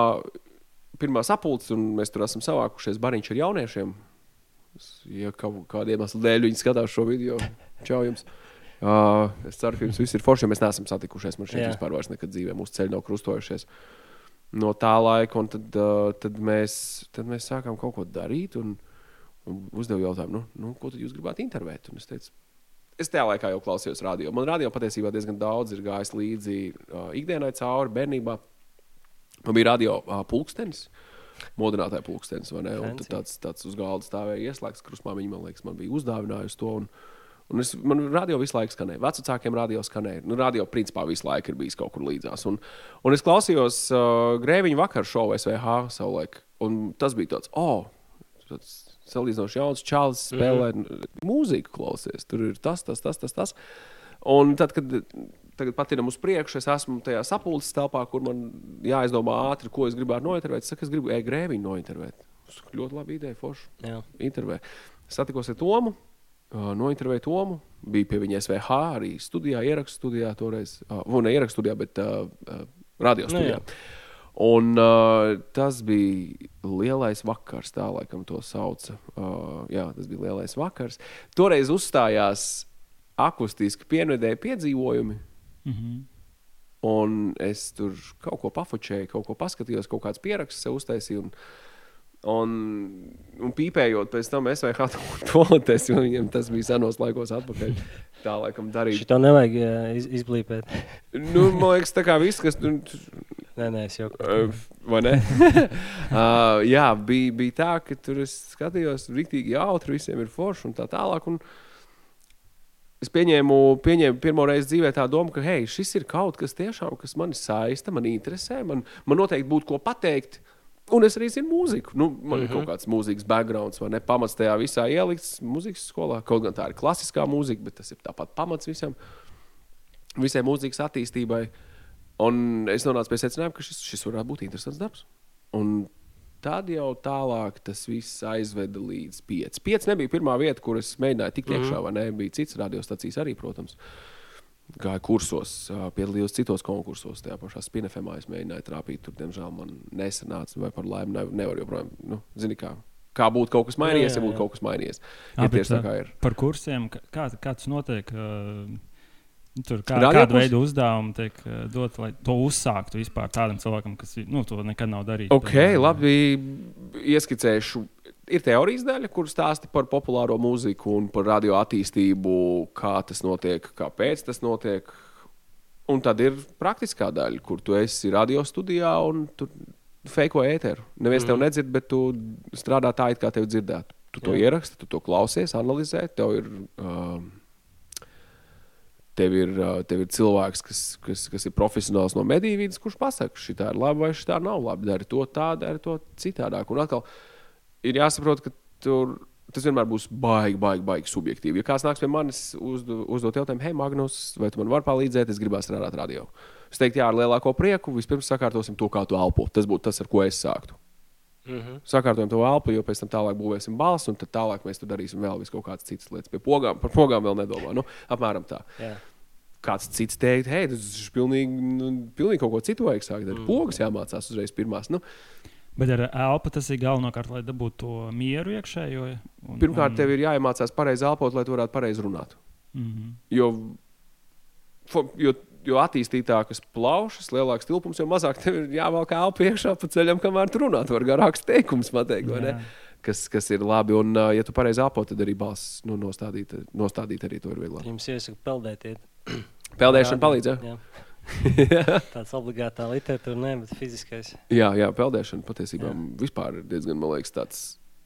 pirmā sapulce, un mēs tur esam savākušies bariņš ar jauniešiem. Ja kāda iemesla dēļ viņi skatās šo video, čau jums. Uh, es ceru, ka jums viss ir forši. Mēs neesam satikušies. Man šķiet, Jā. vispār nekad dzīvē mūsu ceļi nav krustojušies. No tā laika, un tad, uh, tad, mēs, tad mēs sākām kaut ko darīt. Un, un uzdevu jautājumu, nu, nu, ko jūs gribētu intervēt? Un es teicu, es tajā laikā jau klausījos radio. Man radio patiesībā diezgan daudz ir gājis līdzi uh, ikdienai cauri bērnībā. Man bija radio uh, pulkstenis. Modinātāja pulkstenis, vai ne? Un tāds, tāds uz galda stāvēja ieslēgts krustmāmiņa, man liekas, man bija uzdāvinājusi to. Un, un es, man radio visu laiku skanēja. Vecākiem radio skanēja. Nu, radio principā visu laiku ir bijis kaut kur līdzās. Un, un es klausījos uh, Grēviņa vakar šovu SVH savulaik. Un tas bija tāds, oh, tāds salīdzinoši jauns čalis, spēlē mm -hmm. mūziku, klausies. Tur ir tas, tas, tas, tas. tas. Un tad, kad tagad patinam uz priekšu, es esmu tajā sapulces telpā, kur man jāizdomā ātri, ko es gribētu nointervēt. Es saku, es gribu e-grēviņu nointervēt. Ļoti labi ideja, forši Jā. intervē. satikos ar Tomu, nointervēju Tomu. Bija pie viņa SVH arī studijā, ierakstu studijā toreiz. Uh, nu, ne ierakstu studijā, bet uh, uh, radio Nu, studijā. jā. Un uh, tas bija lielais vakars, tā laikam to sauca. Uh, jā, tas bija lielais vakars. Toreiz uzstājās akustiski pienvedēji piedzīvojumi. Mhm. Un es tur kaut ko pafočēju, kaut ko paskatījos, kaut kādas pierakstus sev uztaisīju. Un, un, un pīpējot, pēc tam es vai kādā *laughs* toaletēs, jo viņiem tas bija senos laikos atpakaļ. Tā laikam darīja. Šito nevajag jā, iz, izblīpēt. Nu, man liekas, tā kā viss, kas tur Nē, nē, es jau Uh, Vai ne? *laughs* uh, jā, bija, bija tā, ka tur es skatījos, rīktīgi jautri, visiem ir forši un tā tālāk. Un es pieņēmu, pieņēmu pirmo reizi dzīvē tā domu, ka hei, šis ir kaut kas tiešām, kas mani saista, man interesē, man, man noteikti būtu ko pateikt. Un es arī zinu mūziku. Nu, man mm -hmm. ir kaut kāds mūzikas background, vai ne? Pamats tajā visā ielikts mūzikas skolā. Kaut gan tā ir klasiskā mūzika, bet tas ir tāpat pamats visam, visai mūzikas attīstībai. Un es nonācu pie secinājuma, ka šis, šis varētu būt interesants darbs. Un tad jau tālāk tas viss aizveda līdz 5. 5 nebija pirmā vieta, kur es mēģināju tikt iekšā, vai ne? Bija citas radiostacijas arī, protams. Gāju kursos, piedalījos citos konkursos, tajā pašā Spinefemā. Es mēģināju trāpīt, tur, diemžēl, man nesanāca, vai par laimi nevar, nevar joprojām. Nu, zini, kā, kā būtu kaut kas mainījies, Jā, jā, ja būtu jā. kaut kas mainījies. Jā, bet, tieši tā kā ir. Par kursiem, kā kā tas notiek? uh, Tur kā, Radio kāda kurs? veida uzdevumi tiek uh, dot, lai to uzsāktu vispār tādam cilvēkam, kas nu, to nekad nav darījis. Ok, labi. Ieskicēšu. Ir teorijas daļa, kur stāsta par populāro mūziku un par radio attīstību, kā tas notiek, kāpēc tas notiek. Un tad ir praktiskā daļa, kur tu esi radio studijā un tu feiko ēteru. Neviens mm. tev nedzird, bet tu strādā tā, it kā tevi dzirdētu. Tu to Jā. ieraksti, tu to klausies, analizē. Tev ir, um, tev ir, tev ir cilvēks, kas, kas, kas ir profesionāls no mediju vidas, kurš pasakā, šī ir laba vai šī nav laba. Dari to tā, dari to citādāk. Un atkal ir jāsaprot, ka tur. Tas vienmēr būs baigi, baigi, baigi subjektīvi. Ja kāds nāks pie manis uzdo, uzdot jautājumu, hei, Magnus, vai tu man vari palīdzēt, es gribētu strādāt radio. Es teiktu, jā, ar lielāko prieku. Vispirms sakārtosim to, kā tu elpo. Tas būtu tas, ar ko es sāktu. Mm -hmm. Sakārtojam to elpu, jo pēc tam tālāk būvēsim balss, un tad tālāk mēs tur darīsim vēl kaut kādas citas lietas. Pie pogām, par pogām vēl nedomā. Nu, apmēram tā. Jā. Kāds cits teikt, hei, tas ir pilnīgi, nu, pilnīgi kaut ko citu vajag sākt. Mm. Pogas jāmācās uzreiz pirmās. Nu, Bet ar elpu tas ir galvenokārt, lai dabūtu to mieru iekšējo. Un, pirmkārt, tev ir jāiemācās pareizi elpot, lai tu varētu pareizi runāt. Mm -hmm. Jo, jo, jo attīstītākas plaušas, lielāks tilpums, jo mazāk tev ir jāvelk elpa iekšā pa ceļam, kamēr tu runā. Tu vari garāks teikums pateikt, vai ne? Jā. Kas, kas ir labi. Un, ja tu pareizi elpo, tad arī balss nu, nostādīt, nostādīt arī to ir vieglāk. Jums iesaka peldēt. *clears throat* Peldēšana Radio. palīdz. Jā, Jā. *laughs* Tāds obligātā literatūra, ne, bet fiziskais. jā, jā peldēšana patiesībā jā. vispār ir diezgan, man liekas, tāds.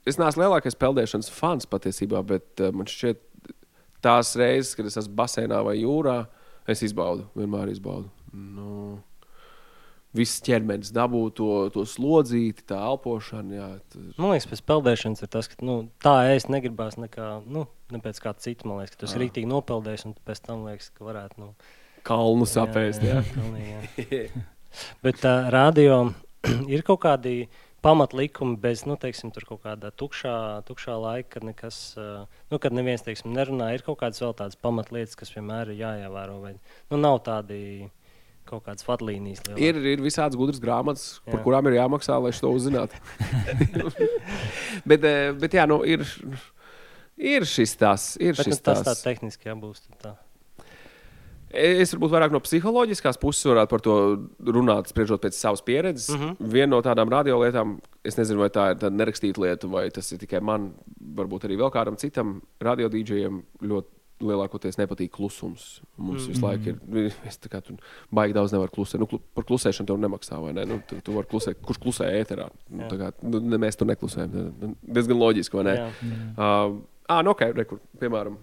Es neesmu lielākais peldēšanas fans patiesībā, bet uh, man šķiet, tās reizes, kad es esmu basēnā vai jūrā, es izbaudu, vienmēr izbaudu. Nu, Viss ķermenis dabū to, to slodzīti, tā elpošana. Jā, tas, Man liekas, pēc peldēšanas ir tas, ka nu, tā ēst negribās nekā, nu, ne pēc kā cita. Man liekas, ka tas ir rīktīgi nopeldējis, un pēc tam liekas, ka varētu. Nu, kalnu sapēst. Jā, jā. jā. *laughs* Bet uh, radio *clears throat* ir kaut kādi pamatlikumi bez, nu, teiksim, tur kaut kādā tukšā, tukšā laika, kad nekas, uh, nu, kad neviens, teiksim, nerunā. Ir kaut kādas vēl tādas pamatlietas, kas vienmēr ir jāievēro. Vai, nu, nav tādi kaut kādas vadlīnijas. Ir, ir visādas gudras grāmatas, par Jā. kurām ir jāmaksā, lai to uzzinātu. *laughs* bet, eh, bet jā, nu, ir, ir šis tas. Ir Bet, nu, šis tas tā tas. tehniski jābūt. Tā. Es varbūt vairāk no psiholoģiskās puses varētu par to runāt, spriežot pēc savas pieredzes. Mm. -hmm. Viena no tādām radiolietām, es nezinu, vai tā ir tāda nerakstīta lieta, vai tas ir tikai man, varbūt arī vēl kādam citam radiodīdžejam ļoti. Lielākoties nepatīk klusums. Mums mm -hmm. visu laiku ir. *laughs* Es tā kā tur baigi daudz nevaru klusēt. Nu, klu, par klusēšanu tev nemaksā, vai ne? Nu, tu, tu vari klusēt, kurš klusē ēterā. Nu, kā, nu, ne, mēs tur neklusējam. Nu, Diezgan loģiski, vai ne? Jā. Uh, ah, nu, ok, rekur, piemēram,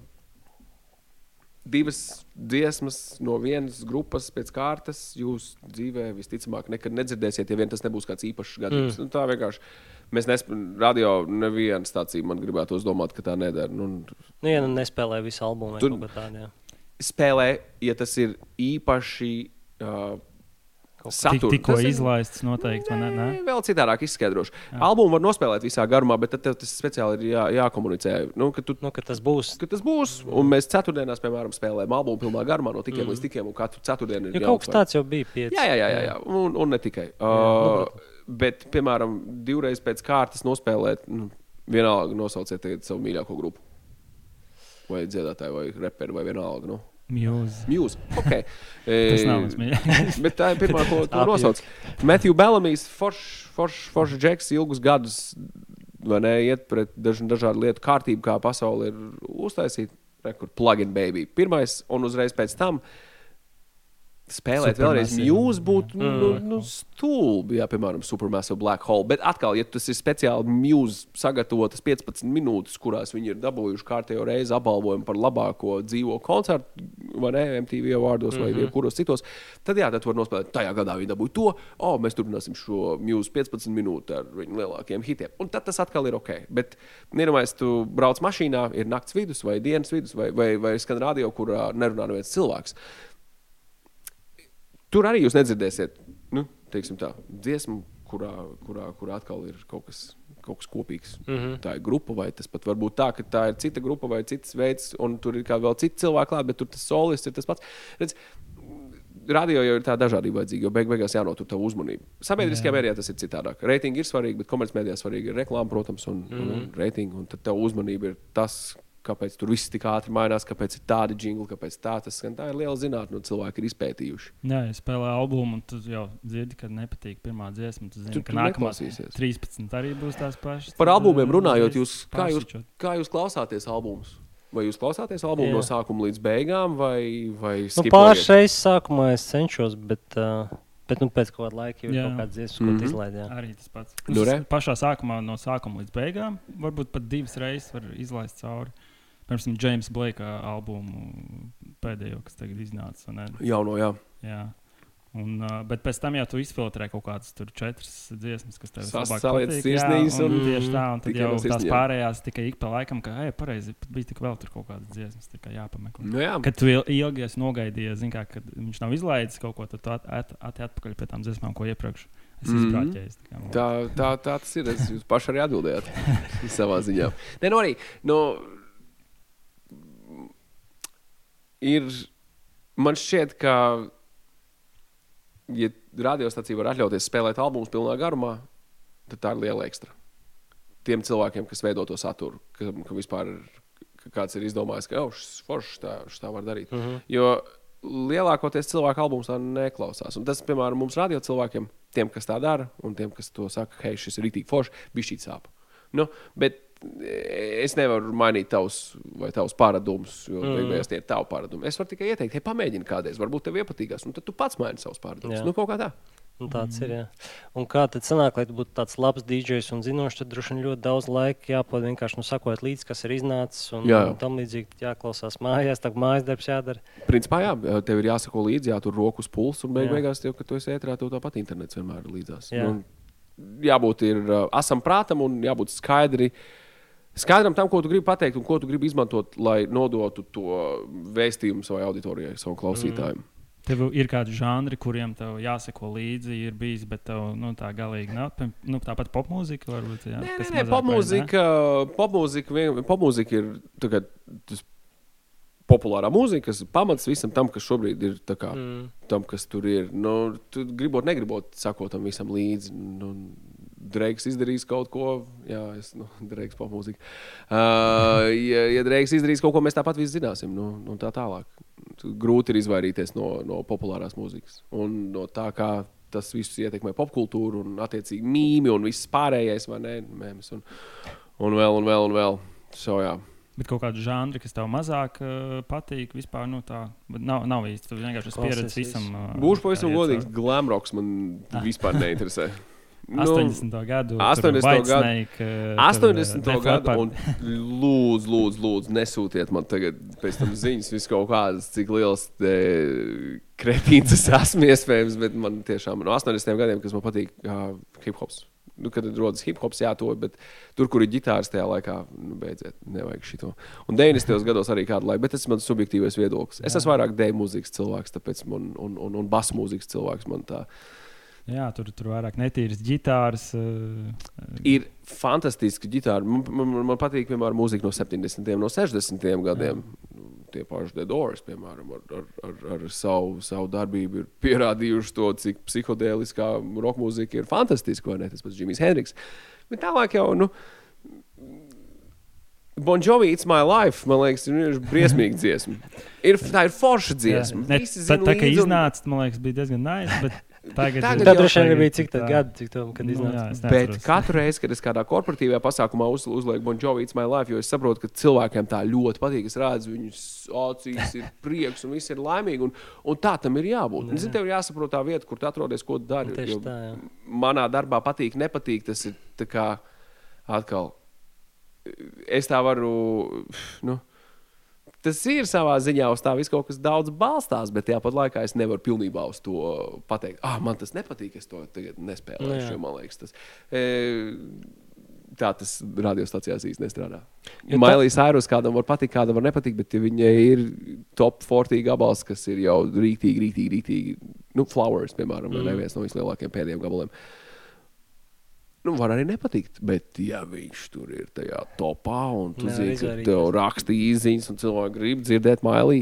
divas dziesmas no vienas grupas pēc kārtas jūs dzīvē visticamāk nekad nedzirdēsiet, ja vien tas nebūs kāds īpašs gadījums. Mm. Nu, tā vienkārši mēs nespējam, radio neviena stācija man gribētu uzdomāt, ka tā nedara. Nu, Nu, ja nu nespēlē visu albumu vai Tur- tādu. jā. spēlē, ja tas ir īpaši. Uh, Satura. tikko Tas ir- izlaists noteikti, vai ne? ne? Nē, vēl citādāk izskaidrošu. Jā. Albumu var nospēlēt visā garumā, bet tad tev tas speciāli ir jā, jākomunicē. Nu, ka tu Nu, ka tas būs. ka tas būs. Un mēs ceturtdienās, piemēram, spēlējam albumu pilnā garumā, no tikiem mm. līdz tikiem, katru ceturtdienu ir Jo kaut kas tāds jau bija pieci. Jā, jā, jā, jā, jā. Un, un ne tikai. Uh, bet, piemēram, divreiz pēc kārtas nospēlēt, nu, vienalga nosauciet savu mīļāko grupu. Vai dziedātāju, vai reperu, vai vienalga. Nu. Muse. Muse. Okay. *laughs* Tas nav mans mīļākais. Bet tā ir pirmā, ko tu Apjūts. nosauc. Matthew Bellamijs, foršs, foršs, foršs džeks, ilgus gadus ne, iet pret daž, dažādu lietu kārtību, kā pasaule ir uztaisīta. Kur plug-in baby. Pirmais, un uzreiz pēc tam spēlēt vēlreiz muse būtu nu, nu, stulbi, ja, piemēram, Supermassive Black Hole. Bet atkal, ja tas ir speciāli muse sagatavotas 15 minūtes, kurās viņi ir dabūjuši kārtējo reizi apbalvojumu par labāko dzīvo koncertu, vai ne, MTV vārdos vai mm -hmm. kuros citos, tad jā, tad var nospēlēt. Tajā gadā viņi dabūja to, o, mēs turpināsim šo muse 15 minūtes ar viņu lielākiem hitiem. Un tad tas atkal ir ok. Bet, nedomājies, tu brauc mašīnā, ir nakts vidus vai dienas vidus, vai, vai, vai skan radio, kurā nerunā neviens cilvēks. Tur arī jūs nedzirdēsiet, nu, teiksim tā, dziesmu, kurā, kurā, kurā atkal ir kaut kas, kaut kas kopīgs. Mm -hmm. Tā ir grupa, vai tas pat var būt tā, ka tā ir cita grupa vai cits veids, un tur ir kā vēl citi cilvēki klāt, bet tur tas solists ir tas pats. Redz, Radio jau ir tā dažādība vajadzīga, jo beig beigās jānotur tā uzmanība. Sabiedriskajā mēdījā tas ir citādāk. Reitingi ir svarīgi, bet komercmedijā svarīgi ir reklāma, protams, un, mm -hmm. un reitingi. Un tad tev uzmanība ir tas, kāpēc tur viss tik ātri mainās, kāpēc ir tādi jingli, kāpēc tā tas skan. Tā ir liela zinātnē, un cilvēki ir izpētījuši. Jā, ja spēlē albumu, un tu jau dzirdi, ka nepatīk pirmā dziesma. Tu zini, Tu- ka nākamā neklausīsies. 13 arī būs tās pašas. Par albumiem uh, runājot, jūs, kā, jūs, pārsvičot. kā jūs klausāties albumus? Vai jūs klausāties albumu Jā. no sākuma līdz beigām, vai, vai Nu, skipojat? Pāris reizes sākumā es cenšos, bet, uh, bet nu, pēc kāda laika jau ir Jā. kaut kāds dziesmas, ko Mhm. mm -hmm. izlaidām. Arī tas pats. Nu, pašā sākumā, no sākuma līdz beigām, varbūt pat divas reizes var izlaist cauri. Piemēram, James Blake albumu pēdējo, kas tagad iznāca. ne? Jauno, jā. Jā. Un, uh, bet pēc tam jau tu izfiltrē kaut kādas tur četras dziesmas, kas tev patīk. sirsniņas Jā, un un- tieši tā, un tad jau no tās pārējās tikai ik pa laikam, ka, ej, pareizi, bija tik vēl tur kaut kādas dziesmas, tikai jāpameklē. Nu, jā. Kad tu il- ilgi esi nogaidījies, zini, kā, kad viņš nav izlaidis kaut ko, tad tu at, at, at, atpakaļ pie tām dziesmām, ko iepriekš Mhm. izbrāķējis. tā. Tā, tā, tā tas ir. Es jūs paši arī atbildējāt *laughs* savā ziņā. Nē, nu arī. Nu, ir, man šķiet, ka, ja radiostacija var atļauties spēlēt albumus pilnā garumā, tad tā ir liela ekstra. Tiem cilvēkiem, kas veido to saturu, ka, ka vispār ka kāds ir izdomājis, ka oh, šis foršs tā, tā var darīt. Mm -hmm. Jo lielākoties cilvēku albums tā neklausās. Un tas, piemēram, mums radio cilvēkiem, tiem, kas tā dara, un tiem, kas to saka, hei, šis ir rītīgi foršs, bija šī sāpe. Nu, bet es nevaru mainīt tavus, vai tavus paradumus, jo Mm. beigās tie ir tavi paradumi. Es varu tikai ieteikt, hei, pamēģini kādreiz, varbūt tev iepatīkās, un tad tu pats maini savus paradumus. Jā. Nu, kaut kā tā. Un tāds ir. Jā. Un kā tad sanāk, lai tu būtu tāds labs DJs un zinošs, tad droši vien ļoti daudz laika jāpavada vienkārši nu, sakot līdzi, kas ir iznācis. Un, Jā. un tam līdzīgi jāklausās mājās, tā mājas darbs jādara. Principā, jā, tev ir jāsako līdzi, jātur rokas pulss, un beig beigās, tev, kad tu esi ētrā, tev tāpat internets vienmēr ir līdzās. Jā. Nu, jābūt ir, uh, asam prātam un jābūt skaidri. Skaidram tam, ko tu gribi pateikt un ko tu gribi izmantot, lai nodotu to vēstījumu savai auditorijai, savam klausītājam. Mm. Tev ir kādi žanri, kuriem tev jāseko līdzi, ir bijis, bet tev nu, tā galīgi nav. Nu, tāpat popmūzika varbūt. Jā, Nē, nē, nē, popmūzika, popmūzika, vien- popmūzika ir tagad, tas populārā mūzika, kas ir pamats visam tam, kas šobrīd ir tā kā, Mm. tam, kas tur ir. Nu, tu gribot, negribot, sakot tam visam līdzi. Nu, Dreigs izdarīs kaut ko, jā, es, nu, *laughs* Dreigs popmūzika. Uh, ja, ja Dreigs izdarīs kaut ko, mēs tāpat visi zināsim, nu, nu tā tālāk. Grūti ir izvairīties no, no populārās mūzikas un no tā, kā tas viss ietekmē popkultūru un, attiecīgi, mīmiju un viss pārējais, vai ne? Mēmes un, un vēl, un vēl, un vēl. So, jā. Bet kaut kāda žanra, kas tev mazāk uh, patīk, vispār nu, tā bet nav, nav īsti. Tu vienkārši esi pieredzējis visam. Uh, Būšu pavisam godīgs, glamroks man Ah. vispār neinteresē. *laughs* Nu, 80. gadu. 80. gadu. uh, 80. gadu, un lūdzu, lūdzu, lūdzu, nesūtiet man tagad pēc tam ziņas, vis kaut kādas, cik liels kretīns es esmu iespējams, bet man tiešām no 80. gadiem, kas man patīk, uh, hip hops. Nu, kad rodas hip hops, jā, to, bet tur, kur ir ģitārs, tajā laikā, nu, beidziet, nevajag šito. Un 90. gados arī kādu laiku, bet tas ir mans subjektīvais viedoklis. Es esmu vairāk dēļ mūzikas cilvēks, tāpēc man, un, un, un basu mūzikas cilvēks man tā. Jā, tur tur vairāk netīras ģitāras. Uh, Ir fantastiski ģitāri. Man, man, man patīk, piemēram, mūzika no 70. no 60. gadiem. Tie paši The Doors, piemēram, ar, ar, ar, ar savu, savu darbību ir pierādījuši to, cik psiholoģiskā roka mūzika ir fantastiska, ne? Tas pats Džimijs Hendriks. Bet tālāk jau, nu, Bon Jovi, It's My Life, man liekas, ir briesmīga dziesma. *laughs* Ir, tā ir forša dziesma. ne, Visi tā, tā kā līdzi un- iznāca, man liekas, bija diezgan nice. Bet tagad, Tagad Tad droši vien bija cik tā- gadi, cik tam, kad Nu, iznāca. jā, es Bet katru reizi, kad es kādā korporatīvajā pasākumā uz, uzlieku Bon Jovi, It's My Life, jo es saprotu, ka cilvēkiem tā ļoti patīk. Es redzu, viņus acīs ir prieks un viss ir laimīgi. Un, un tā tam ir jābūt. Un, zini, tev ir jāsaprot tā vieta, kur tu atrodies, ko tu dari. Nu, Tieši jo tā, jā. manā darbā patīk, nepatīk. Tas ir tā kā atkal. Es tā varu. Nu, Tas ir savā ziņā uz tā visu kaut kas daudz balstās, bet tāpat laikā es nevaru pilnībā uz to pateikt. Ah, man tas nepatīk, es to jo Man liekas, tas e, tā tas radiostacijās īstenībā nestrādā. Tā- Mailijas Airus kādam var patikt, kādam var nepatikt, bet ja viņai ir top 40 gabals, kas ir jau rītīgi, rītīgi, rītīgi. Nu, Flowers, piemēram, mm. Mm. viens no vislielākajiem pēdējiem gabaliem. Nu, var arī nepatikt, bet, ja viņš tur ir tajā topā, un tu Nevar zini, ka tev raksta īsiņas, un cilvēki grib dzirdēt mailī,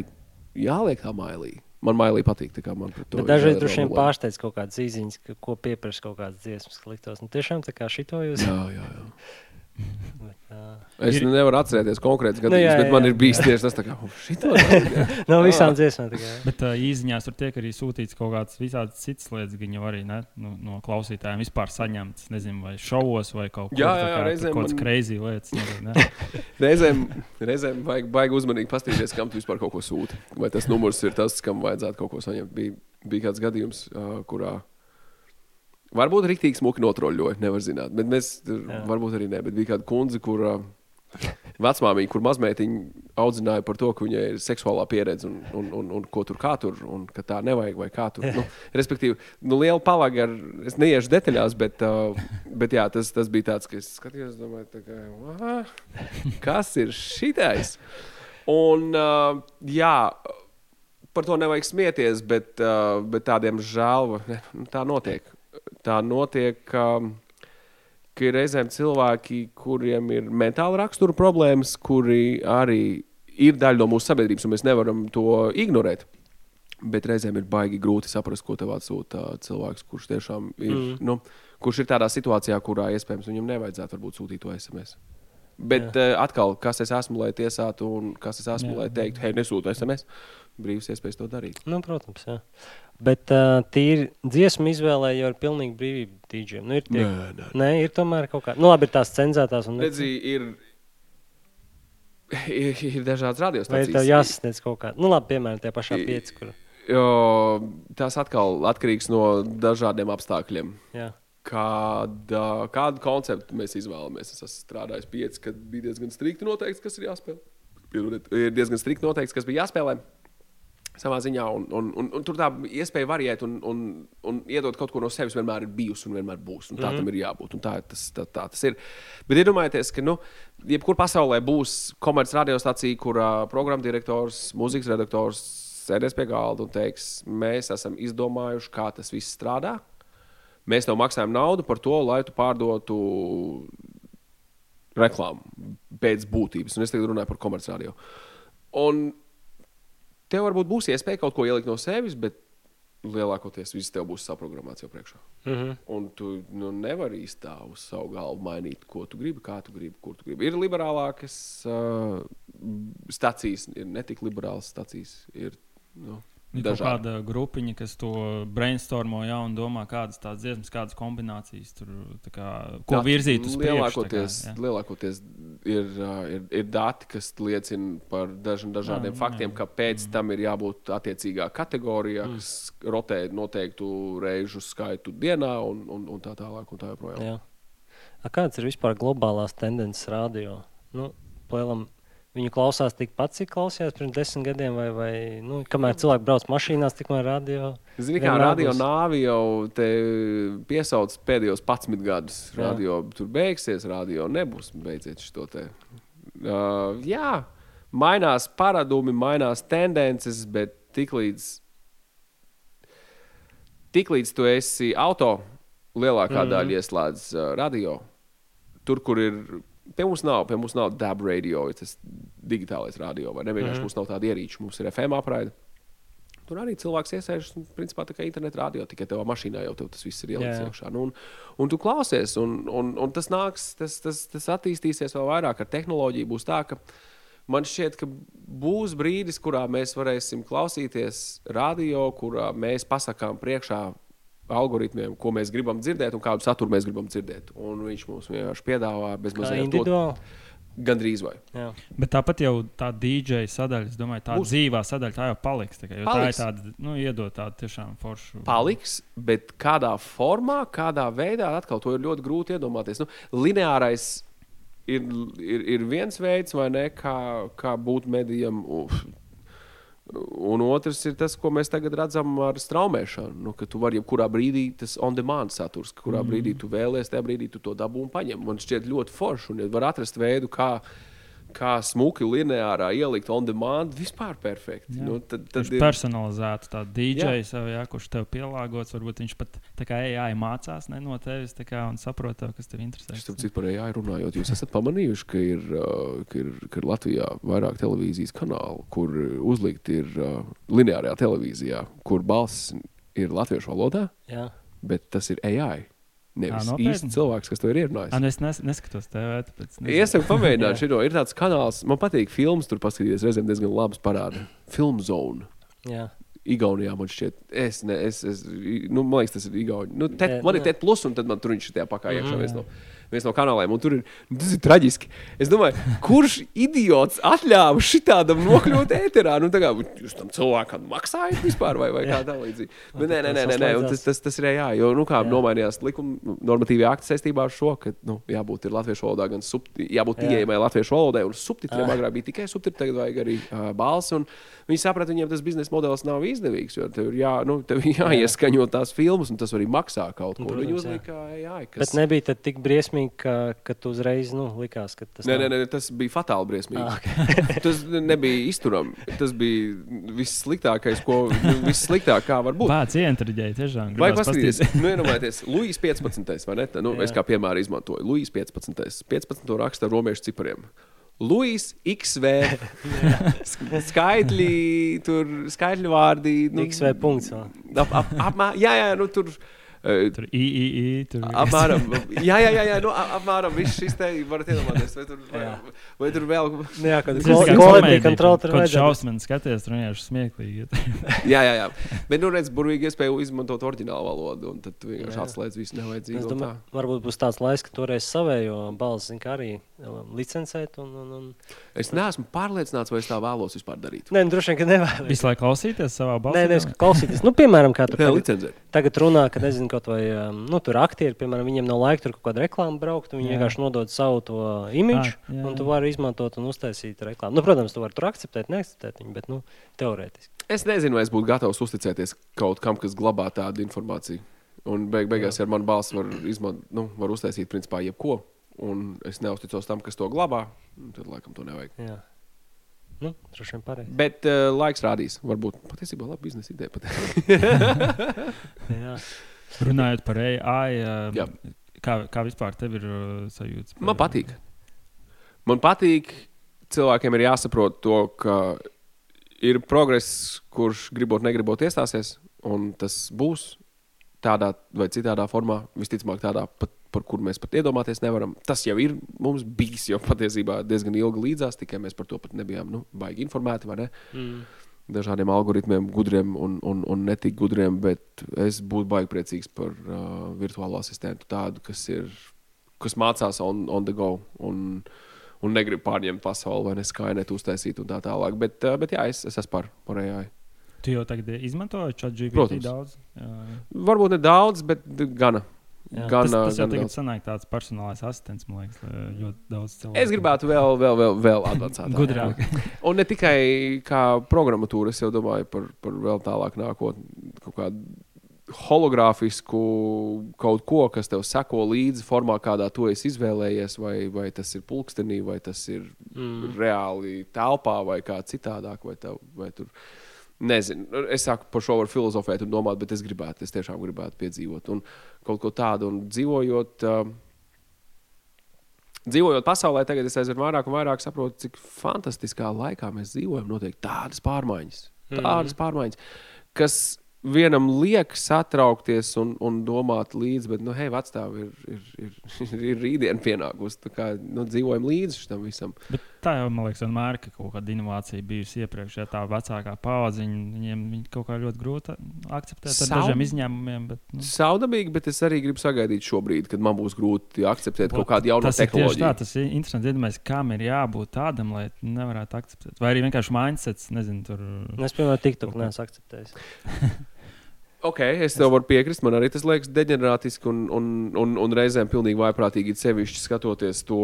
jāliek tā mailī. Man mailī patīk, tā kā man par to Bet dažreiz droši vien pārsteidz kaut kādas īziņas, ka, ko pieprasa kaut kādas dziesmas, ka liktos. Nu, tiešām tā kā šito jūs. Jā, jā, jā. *laughs* Bet, jā. Es Ir- ir... nevaru atcerēties konkrēti Nu, gadījumus, jā, bet man jā. ir bijis tieši tas, kā "Oh, šito. *laughs* nav." No visām dziesmām. Bet uh, īziņās tur tiek arī sūtīts kaut kādas visādas citas lietas, gan jau arī ne, nu, no klausītājiem vispār saņemts. Nezinu, vai šovos vai kaut kur Jā, tā jā, kā, reizēm kaut kādas man- crazy lietas. Nezinu, ne? *laughs* Reizēm, reizēm vajag baigi uzmanīgi paskatīties, kam tu vispār kaut ko sūti. Vai tas numurs ir tas, kam vajadzētu kaut ko saņemt. Bija, bija kāds gadījums, uh, kurā varbūt rīktīgi smuki notroļoja, nevar zināt. Bet mēs, tur, Jā. varbūt arī ne, bet bija kāda kundze, kur uh, vecmāmiņa, kur mazmeitiņa audzināja par to, ka viņai ir seksuālā pieredze un, un, un, un ko tur kā tur, un ka tā nevajag vai kā tur. Nu, *laughs* respektīvi, nu, liela palaga ar, es neiešu detaļās, bet, uh, bet jā, tas, tas bija tāds, ka es skatījos, domāju, kā, "Vā, kas ir šitais? Un uh, jā, par to nevajag smieties, bet, uh, bet tādiem žēl, ne, nu, tā notiek. Tā notiek. Um, ka ir reizēm cilvēki, kuriem ir mentāla rakstura problēmas, kuri arī ir daļa no mūsu sabiedrības, un mēs nevaram to ignorēt. Bet reizēm ir baigi grūti saprast, ko tev atsūta cilvēks, kurš tiešām ir, mm. nu, kurš ir tādā situācijā, kurā iespējams viņam nevajadzētu varbūt sūtīt to SMS. Bet uh, atkal, kas es esmu, lai tiesātu, un kas es esmu, Jā. lai teiktu, hei, nesūti SMS, brīvs iespējas to darīt. Nu, protams, jā. Bet uh, tīri dziesmu izvēlē jau ir pilnīgi brīvība dīdžiem. Nu, ir, tie, Nē, nē. nē, ir tomēr kaut kā. Nu, labi, ir tās cenzētās un Redzi, ir, *laughs* ir, ir dažādas Vai ir tev radiostacijas. jāsasniedz kaut kā? Nu, labi, piemēram, tie pašā pieci, kur. Jo, tas atkal atkarīgs no dažādiem apstākļiem. Jā. Kāda, kādu konceptu mēs izvēlamies? Es esmu strādājis pieci, kad bija diezgan strikti noteikts, kas ir jāspēlē. Ir diezgan strikti noteikts, kas bija jāspēlē. Savā ziņā, un, un, un, un tur tā iespēja variēt un, un, un iedot kaut ko no sevis vienmēr ir bijusi un vienmēr būs. Un tā mm -hmm. tam ir jābūt. un Tā, tas, tā, tā tas ir. Bet iedomājieties, ka, nu, jebkur pasaulē būs komerciāla radiostacija, kurā programmatdirektors, mūzikas redaktors sēdēs pie galda un teiks, mēs esam izdomājuši, kā tas viss strādā. Mēs tev maksājam naudu par to, lai tu pārdotu reklāmu pēc būtības. Un es tagad runāju par komerciālo. Tev varbūt būs iespēja kaut ko ielikt no sevis, bet lielākoties viss tev būs saprogrammēts jau priekšā. Mm -hmm. Un tu nu, nevari īstenībā uz savu galvu mainīt, ko tu gribi, kā tu gribi, kur tu gribi. Ir liberālākas uh, stacijas, ir ne tik liberālas stacijas. Ir, nu, Ir kaut dažādi. kāda grupiņa, kas to brainstormo jau un domā, kādas tādas dziesmas, kādas kombinācijas tur tā kā, ko Dati virzīt uz priekšu. Lielākoties, kā, jā. lielākoties ir, ir, ir dati, kas liecina par daž, dažādiem Jā, faktiem, jā. kāpēc mm. tam ir jābūt attiecīgā kategorijā, mm. kas rotē noteiktu reižu skaitu dienā un, un, un tā tālāk. Un tā. A, kādas ir vispār globālās tendences radio? Nu, plēlam, Viņu klausās tikpat, cik klausījās pirms desmit gadiem, vai, vai nu, kamēr cilvēki brauc mašīnās, tikmēr radio. Zini, kā radio nāvi jau piesauc pēdējos 11 gadus. Jā. Radio tur beigsies, radio nebūs beidziet šo te. Uh, jā, mainās paradumi, mainās tendences, bet tiklīdz, tiklīdz tu esi auto, lielākā mm. daļa ieslēdz uh, radio. Tur, kur ir. Pie mums nav, pie mums nav dab radio, tas digitālais radio, vai ne? Vienkārši mm. mums nav tāda ierīča, mums ir FM apraide. Tur arī cilvēks iesaistās, un principā tā kā interneta radio, tikai tevā mašīnā jau tas viss ir jā. iekšā. Nu, un, un tu klausies, un, un, un tas nāks, tas, tas, tas attīstīsies vēl vairāk ar tehnoloģiju. Būs tā, ka man šķiet, ka būs brīdis, kurā mēs varēsim klausīties radio, kurā mēs pasakām priekšā algoritmiem, ko mēs gribam dzirdēt un kādu saturu mēs gribam dzirdēt. Un viņš mums vienkārši piedāvā bez Kā mazliet to individuāli. gandrīz vai. Jā. Bet tāpat jau tā DJ sadaļa, es domāju, tā Būs. dzīvā sadaļa, tā jau paliks. Tā, Paliks. tā ir tāda, nu, iedod tādu tiešām foršu. paliks, bet kādā formā, kādā veidā, atkal to ir ļoti grūti iedomāties. Nu, lineārais ir, ir, ir viens veids, vai ne, kā, kā būt medijam. Uf. Un otrs ir tas, ko mēs tagad redzam ar straumēšanu. Nu, ka tu vari jebkurā brīdī, tas on-demand saturs, ka kurā mm. brīdī tu vēlēsies, tajā brīdī tu to dabū un paņem. Man šķiet ļoti forši, un ja var atrast veidu, kā, kā smuki lineārā ielikt on-demand, vispār perfekti. Jā. Nu, tad, Tad ir personalizēts tāds DJ, sev, jā, kurš tev pielāgots. Varbūt viņš pat tā kā AI mācās ne no tevis tā kā, un saprot, tev, kas tev interesē. Es tam citu par AI runājot, jūs esat pamanījuši, ka ir, ka ir, ka ir Latvijā vairāk televīzijas kanālu, kur uzlikt ir uh, lineārajā televīzijā, kur balss ir latviešu valodā, Jā. bet tas ir AI. Nevis īsts cilvēks, kas to ir ierunājis. Ah, nu es nes, neskatos nezinu. Iesaku pamēģināt *laughs* Jā. šo. Ir tāds kanāls, man patīk filmas, tur paskatīties, reizēm diezgan labs parāda. Film zone. Jā. Igaunijā man šķiet, es, ne, es, es nu, man liekas, tas ir Igaunijā. Nu, tet, Jā, man ir jā. TET plus, un tad man tur viņš ir tajā pakā iekšā. Mhm. Viens no, kanāliem, tur ir, nu, tas ir traģiski. Es domāju, kurš idiots atļāva šitādam nokļūt ēterā? Nu, kā jūs tam cilvēkam maksājat vispār, vai, vai kā tā līdzīgi. Bet nē, nē, nē, nē, nē tas, tas, tas ir jā, jo, nu, kā Jā. nomainījās likuma normatīvie akti saistībā ar šo, ka, nu, jābūt ir latviešu valodā, gan subti, jābūt Jā. pieejamai latviešu valodai, un subtitriem agrāk bija tikai subtitri, tagad vajag arī uh, balss. un Viņi saprata, viņiem tas biznesa modelis nav izdevīgs, jo tev ir jā, nu, tev jāieskaņo tās filmas, un tas arī maksā kaut ko. Protams, Viņi jā. uzlika, jā, Bet kas. nebija tad tik briesmīgi, ka, ka tu uzreiz nu, likās, ka tas Nē, nav- nē, nē, tas bija fatāli briesmīgi. Ah, ok. *laughs* Tas nebija izturami. Tas bija vissliktākais, ko nu, vissliktāk kā var būt. Bācis ieintriģēja tiešām. Vai paskatīties, nu, iedomājieties, Luīs 15. vai ne? Tā, Nu, es Jā. kā piemēru izmantoju. Luīs 15. 15. raksta ar romiešu cipariem. Luīs, XV, sk- skaitļi, tur skaitļu vārdi. Nu, XV punkts. Ap, ap, apmā, jā, jā, nu tur. Eh, Tur II, tur Apmēram, *laughs* jā, jā, jā, jā nu, ap- apmēram viss šis te varat iedomāties. Vai tur, vai, vai tur vēl. Nu Tas ir kā kvalitāte komēdija, kontrole tur Kaut vajadzētu. šausmīgi skaties, tur vienkārši smieklīgi. *laughs* Jā, jā, jā. Bet, nu, redz, burvīgi iespēja izmantot oriģinālu valodu, un tad vienkārši atslēdz visu nevajadzīgo. Es domāju, tā. varbūt būs tāds laiks, ka toreiz savējo balsi arī um, licencēt. Un, un, un... Es neesmu pārliecināts, vai es tā vēlos vispār darīt. Nē, nu, droši vien, ka nevēlas. Visu laiku klausīties savā balsī. Nē, nevis klausīties. Nu, piemēram, kā tur tagad runā, ka nezinu, kaut vai nu, tur aktieri, piemēram, viņiem nav laika tur kaut kādu reklāmu braukt. un Viņi Jā. vienkārši nodod savu to imidžu, Ah, jā, un tu jā. vari izmantot un uztaisīt reklāmu. Nu, protams, tu vari tur akceptēt, neakceptēt viņu, bet nu, teorētiski. Es nezinu, vai es būtu gatavs uzticēties kaut kam, kas glabā tādu informāciju. Un beig beigās ar manu balsi var, izmant, nu, var uztaisīt principā jebko. Un es neusticos tam, kas to glabā. un Tad laikam to nevajag. Jā. Nu, droši vien pareizi. Bet uh, laiks rādīs. Varbūt patiesībā labi biznesa ideja. *laughs* *laughs* Jā. Runājot par AI, Jā. uh, kā, kā vispār tev ir uh, sajūta? Man patīk. Man patīk. Cilvēkiem ir jāsaprot to, ka ir progress, kurš gribot, negribot iestāsies. Un tas būs tādā vai citādā formā, visticamāk, tādā, pat, par kuru mēs pat iedomāties nevaram. Tas jau ir mums bijis jau patiesībā diezgan ilgi līdzās, tikai mēs par to pat nebijām nu, baigi informēti. vai ne? Mm. Dažādiem algoritmiem, gudriem un, un, un netik gudriem, bet es būtu baigi priecīgs par uh, virtuālo asistentu, tādu, kas, ir, kas mācās on, on the go un, un negrib pārņemt pasauli vai neskaidrot, uztaisīt un tā tālāk. Bet, uh, bet jā, es, es esmu par, par AI. Tu jau tagad izmantoji ChatGPT Protams. daudz. Jā. Varbūt ne daudz, bet gana. Jā. Gan, tas, tas jau gan tagad sanāk tāds personālais asistents, man liekas, ļoti daudz cilvēku. Es gribētu vēl, vēl, vēl, vēl advancētāk. gudrāk. *laughs* Un ne tikai kā programmatūra, es jau domāju par, par vēl tālāk nākotnē, kaut kādu hologrāfisku kaut ko, kas tev seko līdzi formā, kādā tu esi izvēlējies, vai, vai tas ir pulkstenī, vai tas ir mm. reāli telpā, vai kā citādāk. Vai tev, vai tur, Nezinu, es saku, par šo var filozofēt un domāt, bet es gribētu, es tiešām gribētu piedzīvot un kaut ko tādu. Un dzīvojot, uh, dzīvojot pasaulē, tagad es aizvien vairāk un vairāk saprotu, cik fantastiskā laikā mēs dzīvojam. Notiek tādas pārmaiņas, tādas mm. pārmaiņas, kas vienam liek satraukties un, un domāt līdzi, bet, nu, hei, vecāki ir, ir, ir, ir, *laughs* ir rītdiena pienākusi. Tā kā nu, dzīvojam līdzi tam visam. Bet tā jau, man liekas, vienmēr ir kaut kāda inovācija bijusi iepriekš. Ja tā vecākā paudze, viņiem viņi kaut kā ļoti grūti akceptēt ar Savu- dažiem izņēmumiem. Bet, nu, Saudabīgi, bet es arī gribu sagaidīt šobrīd, kad man būs grūti akceptēt kaut kādu jaunu tieši tā, tehnoloģiju. tas ir interesanti. Iedomājieties, kam ir jābūt tādam, lai nevarētu akceptēt. Vai arī vienkārši mindsets, nezinu, tur. Nu, Es, piemēram, TikTok neesmu akceptējis. *laughs* Ok, es tev varu piekrist. Man arī tas liekas deģenerātiski un, un, un, un reizēm pilnīgi vaiprātīgi, it sevišķi skatoties to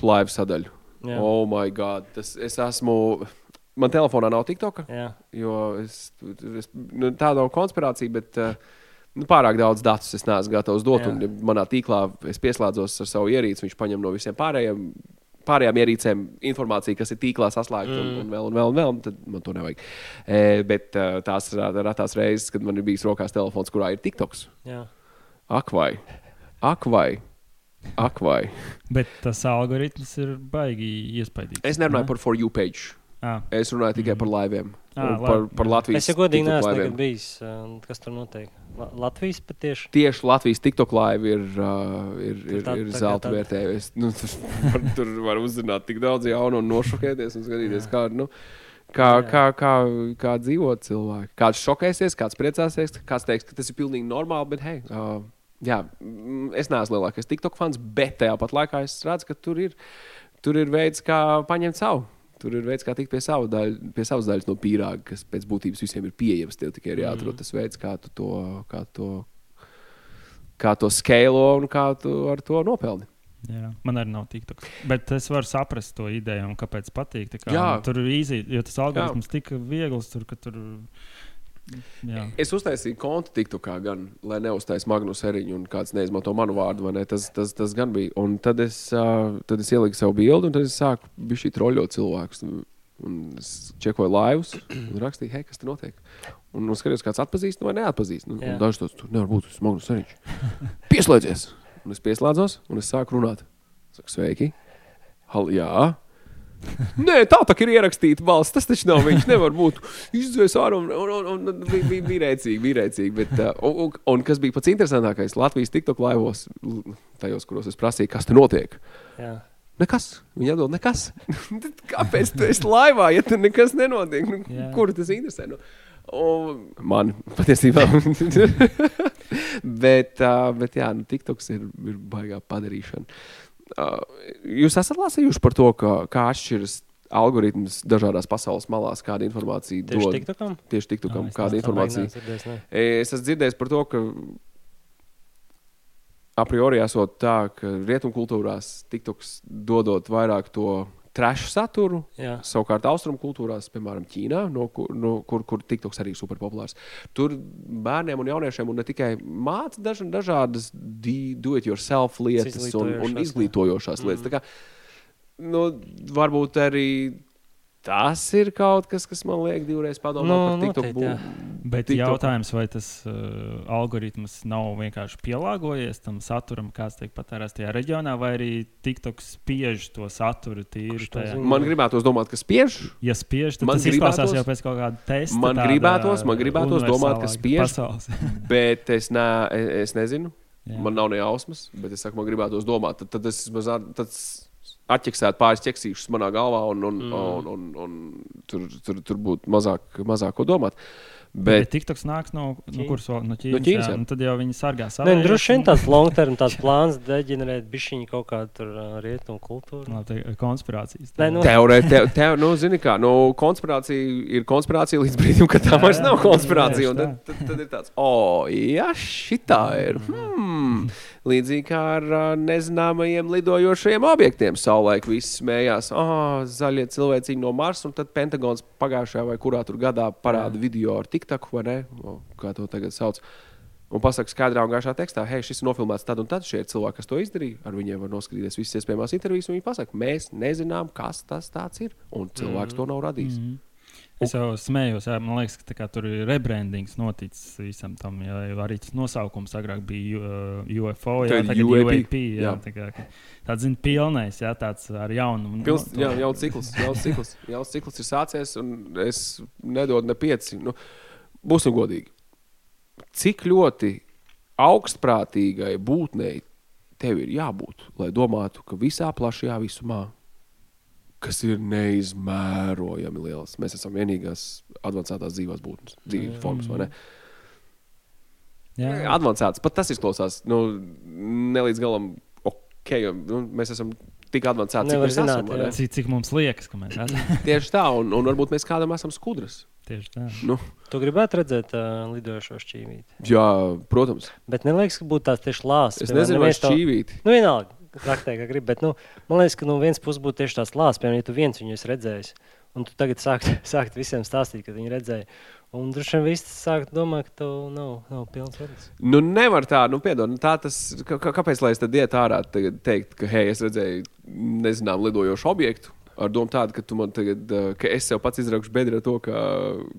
live sadaļu. Jā. Oh, my God! Tas, es esmu. Man telefonā nav TikTok, Jā. jo es, es, nu, tā nav konspirācija, bet uh, nu, pārāk daudz datus es neesmu gatavs dot. Jā. Un, ja manā tīklā es pieslēdzos ar savu ierīci, viņš paņem no visiem pārējiem. Pārējām ierīcēm informācija, kas ir tīklā saslēgta, mm. un, un vēl, un vēl, un vēl, un tad man to nevajag. E, bet uh, tās ir retās reizes, kad man ir bijis rokās telefons, kurā ir TikToks. Jā. Ak, vai, ak, vai, ak, vai. Bet tas algoritms ir baigi iespaidīgs. Es nerunāju par For You page. Ah, Es runāju tikai par laiviem. Un par, par Latvijas Es jau godīgi neesmu bijis. Kas tur notiek? La Latvijas patiešām. Tieši Latvijas TikTok laiva ir, uh, ir, ir, tā- ir tā zelta tāda. vērtējums. Nu, var, tur var uzzināt tik daudz jaunu un nošokēties un skatīties, kā, nu, kā, kā, kā, kā dzīvo cilvēki. Kāds šokēsies, kāds priecāsies, kāds teiks, ka tas ir pilnīgi normāli, bet hei. Uh, Jā, es neesmu lielākais TikTok fans, bet tajā pat laikā es redzu, ka tur ir, tur ir veids, kā paņemt savu. Tur ir veids, kā tikt pie, savu daļu, pie savas daļas no pīrāga, kas pēc būtības visiem ir pieejams. Tev tikai ir jāatrod tas veids, kā tu to, kā to, kā to skalo un kā tu ar to nopelni. jā. Man arī nav TikTok. Bet es varu saprast to ideju un kāpēc patīk. Kā, Jā. Tur ir īsi, jo tas algoritms tik viegls, tur, ka tur. Jā. Es uztaisīju kontu TikTokā, gan, lai neuztaisītu Magnus Eriņu un kāds neizmanto manu vārdu. Ne? Tas, tas, tas gan bija. Un tad es, uh, tad es ieliku savu bildi, un tad es sāku šī troļļot cilvēkus. Un es čekoju laivus un rakstīju, hei, kas tur notiek. Un, un skatījos, kāds atpazīst vai neatpazīst. Un, Jā. un dažs tos tur nevar būt. Tas ir Magnus Eriņš. *laughs* Pieslēdzies! Un es pieslēdzos, un es sāku runāt. Saku, sveiki! Hal, jā! Nē, tā tā ir ierakstīta balss. Tas taču nav viņš. Nevar būt. Izdzēs ārā un, un, un, un bija, bija, bija rēcīgi. Bija rēcīgi bet, uh, un, un, un kas bija pats interesantākais, Latvijas TikTok laivos, tajos, kuros es prasīju, kas tur notiek. Jā. Nekas. Viņa atbild, nekas. *laughs* Kāpēc tu esi laivā, ja tur nekas nenotiek? Nu, Jā. kur tas interesē? Nu, un man patiesībā. *laughs* bet, uh, bet jā, nu, TikToks ir, ir baigā padarīšana. Jūs esat lasījuši par to, ka, kā atšķiras algoritms dažādās pasaules malās, kāda informācija Tieši dod. TikTokam? Tieši TikTokam, es kāda informācija. ne. Es esmu dzirdējis par to, ka a priori esot tā, ka rietumkultūrās TikToks dodot vairāk to trašu saturu. Jā. Savukārt, austrumu kultūrās, piemēram, Ķīnā, no, kur, no, kur, kur TikToks arī ir superpopulārs. Tur bērniem un jauniešiem un ne tikai māca daž, dažādas do-it-yourself lietas un, un Izglītojošās, jā. izglītojošās Mm. lietas. Tā kā, nu, varbūt arī tas ir kaut kas, kas man liek divreiz padomāt Nu, par TikTok. noteikti, jā. Bet TikTok. jautājums, vai tas uh, algoritms nav vienkārši pielāgojies tam saturam, kāds tiek patērēts tajā reģionā, vai arī TikTok spiež to saturu tīri tajā? Man gribētos domāt, ka spiež. Ja spiež, tad Man tas izklausās jau pēc kaut kāda testa. Man gribētos- man gribētos domāt, ka spiež. *laughs* Bet es, ne, es nezinu. Jā. Man nav ne jausmas, bet es saku, man gribētos domāt. Tad, tad es vismaz at- tad s- atķeksētu pāris ķeksīšus manā galvā, un, un, mm. un, un, un tur, tur, tur būtu mazāk, mazāk ko domāt. Bet, Bet, TikToks nāks no, no kuras vēl? No Ķīnas. Ķīnas, jā. jā. Nu, tad jau viņi sargā savu. Nē, nu, droši vien tāds long term tāds *laughs* plāns deģenerēt bišķiņu kaut kādu tur rietumu kultūru. No, te, konspirācijas. Nē, nu- Teorētiski, te, *laughs* te, nu, zini, kā nu, konspirācija ir konspirācija līdz brīdim, kad tā Jā, vairs jā, nav konspirācija. un Tad, tad, tad ir tāds, oh, ja šitā ir. Hmm. Līdzīgi kā ar uh, nezināmajiem lidojošajiem objektiem. Savulaik viss smējās, ah, zaļie cilvēciņi no Marsa, un tad Pentagons pagājušajā vai kurā tur gadā parāda video ar TikToku, vai ne? O, kā to tagad sauc. Un pasakā skaidrā un gaišā tekstā, hei, šis ir nofilmēts tad un tad. Šie ir cilvēki, kas to izdarīja. Ar viņiem var noskatīties visas iespējamās intervijas. Viņi pasaka, mēs nezinām, kas tas ir. Un cilvēks mm. to nav radījis. Mm. Es jau smējos, jā, man liekas, ka tur ir rebrandings noticis visam tam. Jā, arī tas nosaukums agrāk bija uh, UFO, jā, tagad ir UAP. UAP jā, jā. Tā kā, tāds zina, pilnais, jā, tāds ar jaunu. Pils, no, to... Jā, jau cikls, jau cikls, *laughs* jau cikls ir sācies, un es nedodu ne pieci. Nu, būsim godīgi. Cik ļoti augstprātīgai būtnei tev ir jābūt, lai domātu, ka visā plašajā visumā kas ir neizmērojami liels. Mēs esam vienīgās avansētās dzīvās būtnes, dzīves formas, vai ne? Advancēts, pat tas izklausās nu, ne līdz galam ok. Nu, mēs esam tik avansēti, cik mēs zināt, esam. Cik, cik mums liekas, ka mēs esam. *laughs* Tieši tā, un, un varbūt mēs kādam esam skudras. Tieši tā. Nu. Tu gribētu redzēt uh, lidojošo šķīvīti? Jā, protams. Bet neliekas, ka būtu tāds tieši lāsts. Es nezinu, vai šķīvīti. Nu, vienalga traktē, kā gribi. Bet, nu, man liekas, ka no vienas puses būtu tieši tās lāsas, piemēram, ja tu viens viņu esi redzējis. Un tu tagad sākt, *laughs* sākt visiem stāstīt, ka viņi redzēja. Un droši vien viss sāk domāt, ka tev nav, nav pilns vārds. Nu, nevar tā, nu, piedod, nu, tā tas, kāpēc lai es tad iet ārā teikt, ka, hei, es redzēju, nezinām, lidojošu objektu, ar domu tādu, ka, man tagad, ka es sev pats izraukšu bedri ar to, ka,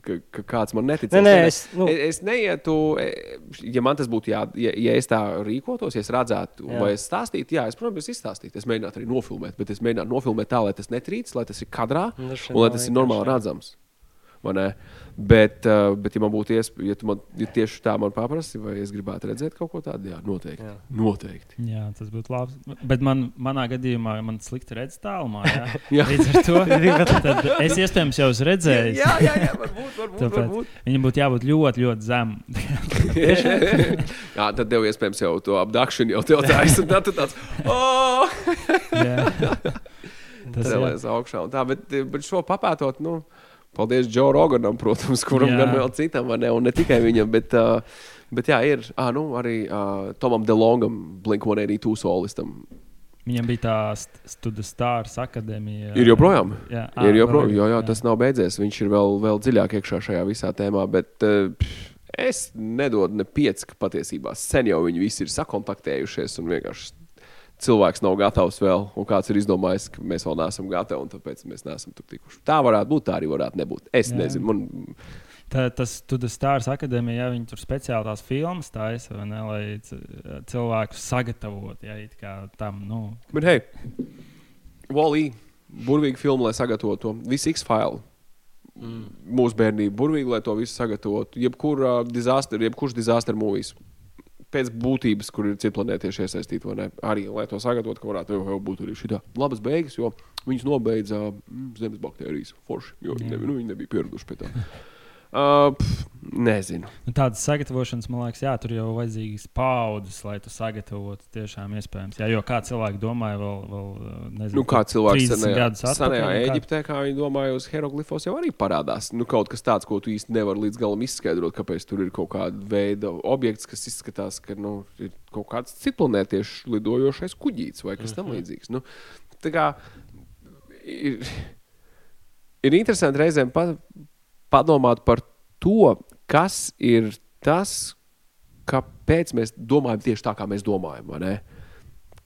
ka, ka kāds man netic. Nē, nē, es, nu... es, es neietu, e, ja man tas būtu jā, ja, ja es tā rīkotos, ja es redzētu, jā. vai es stāstītu, jā, es, protams, izstāstītu. Es mēģinātu arī nofilmēt, bet es mēģinātu nofilmēt tā, lai tas netrīc, lai tas ir kadrā nu, un lai tas ir normāli redzams. Bet, uh, bet, ja man būtu iespēja, ja tu man ja tieši tā man paprasti, vai es gribētu redzēt kaut ko tādu, jā, noteikti. Jā, noteikti. jā tas būtu labi. Bet man, manā gadījumā man slikti redz tālumā. Jā. *laughs* jā. Līdz ar to *laughs* tad es iespējams jau esmu redzējis. jā, jā, jā, varbūt, varbūt, Tāpēc varbūt. Viņam būtu jābūt ļoti, ļoti zemam. *laughs* jā, tad tev iespējams jau to apdakšanu jau tev tā ir. Tad tāds - oh! Tas ir augšā un tā, bet, bet šo papētot. Nu, Paldies Džo Roganam, protams, kuram jā. gan vēl citam, ne, un ne tikai viņam. Bet, uh, bet jā, ir ah, nu, arī uh, Tomam DeLongam, Blink-182 solistam. Viņam bija tā studija Stars akadēmija. Ir joprojām. Jā, à, ir joprojām. Jā, jā, tas nav beidzies. Viņš ir vēl, vēl dziļāk iekšā šajā visā tēmā. Bet uh, es nedodu ne pieci, ka patiesībā sen jau viņi visi ir sakontaktējušies un vienkārši cilvēks nav gatavs vēl, un kāds ir izdomājis, ka mēs vēl neesam gatavi, un tāpēc mēs neesam tur tikuši. Tā varētu būt, tā arī varētu nebūt. Es Jā. nezinu. Man... Tā, tas Tudus Stars akadēmija, ja viņi tur speciāli tās filmas taisa, ne, lai cilvēkus sagatavotu, ja tam, nu. Bet, hei, Wally, burvīgi filma, lai sagatavotu to visu X-failu. Mm. Mūsu bērnība burvīgi, lai to visu sagatavotu. Jebkurā uh, disaster, jebkurš disaster mūvijas pēc būtības, kur ir citplanētieši iesaistīti, arī lai to sagatavotu, ka varētu jau būt arī šī labas beigas, jo viņas nobeidza mm, zemes baktērijas forši, jo viņi, nebija, nu, viņi nebija pieraduši pie tā. *laughs* Uh, pf, nezinu. Nu, tādas sagatavošanas, man liekas, jā, tur jau vajadzīgas paudzes, lai tu sagatavotu tiešām iespējams. Jā, jo kā cilvēki domāja, vēl, vēl nezinu, nu, kā cilvēks senajā, senajā Eģiptē, kā viņi domāja, uz hieroglifos jau arī parādās. Nu, kaut kas tāds, ko tu īsti nevari līdz galam izskaidrot, kāpēc tur ir kaut kāda veida objekts, kas izskatās, ka nu, ir kaut kāds citplanētiešu lidojošais kuģītis vai kas tam mhm. līdzīgs. Nu, tā kā ir, ir interesanti reizēm pat padomāt par to, kas ir tas, kāpēc mēs domājam tieši tā, kā mēs domājam.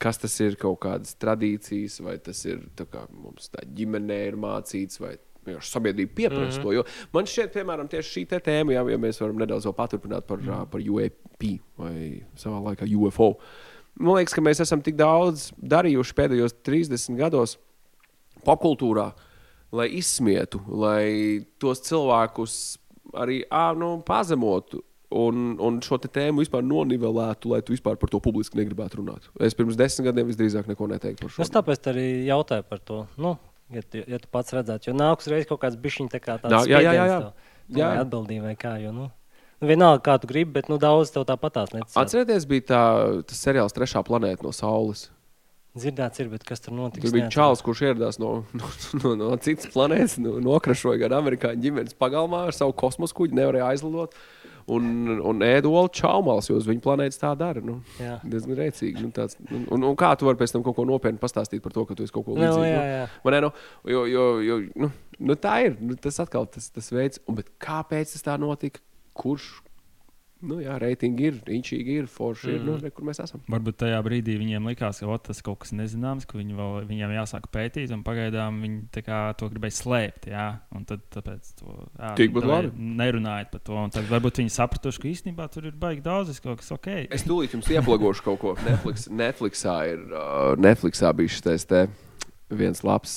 Kas tas ir kaut kādas tradīcijas, vai tas ir tā, kā mums tā ģimenē ir mācīts, vai sabiedrība pieprasa mm -hmm. to. Jo man šķiet, piemēram, tieši šī tēma, ja, ja mēs varam nedaudz paturpināt par, mm -hmm. par UAP vai savā laikā UFO. Man liekas, ka mēs esam tik daudz darījuši pēdējos 30 gados popkultūrā, lai izsmietu, lai tos cilvēkus arī ā, nu, pazemotu. Un, un šo tēmu vispār nonivelētu, lai tu vispār par to publiski negribētu runāt. Es pirms desmit gadiem visdrīzāk neko neteiktu par šo. Es tāpēc arī jautāju par to. Nu, ja, tu, ja tu pats redzētu, jo nāks reizes kaut kāds bišķiņš tā kā tāds jā, jā, jā, jā. jā. atbildība vai kā. Jo, nu, nu, vienalga, kā tu gribi, bet nu, daudz tev tāpatās netic. Atcerieties, bija tā, tas seriāls Trešā planēta no Saules. Dzirdēts, ir, bet kas tur notiks? Tur bija čāls, kurš ieradās no, *laughs* no, no, no citas planētas, no, nokrašoja gan amerikāņu ģimenes pagalmā ar savu kosmosa kuģi, nevarēja aizlidot. un, un ēd olu čaumals, jo uz viņu planētas tā dara. Nu, Jā. diezgan rēcīgi. Nu, tāds, un, un, un kā tu vari pēc tam kaut ko nopietnu pastāstīt par to, ka tu esi kaut ko Nu, līdzīgu? jā, jā. Man nu, jo, jo, jo, nu, nu, tā ir. Nu, tas atkal tas, tas veids, un, bet kāpēc tas tā notika? Kurš? Nu, jā, reitingi ir, inčīgi ir, forši ir. Nu, re, kur mēs esam? Varbūt tajā brīdī viņiem likās, ka ot, tas kaut kas nezināms, ka viņi vēl, viņiem jāsāk pētīt, un pagaidām viņi kā to gribēja slēpt. Jā, un tad tāpēc to labi. nerunājiet par to. Tad varbūt viņi sapratuši, ka īstenībā tur ir baigi daudz, kaut kas ok. Es tūlīt jums ieplagošu kaut ko. Netflix, Netflixā ir uh, Netflixā bijis šis te viens labs,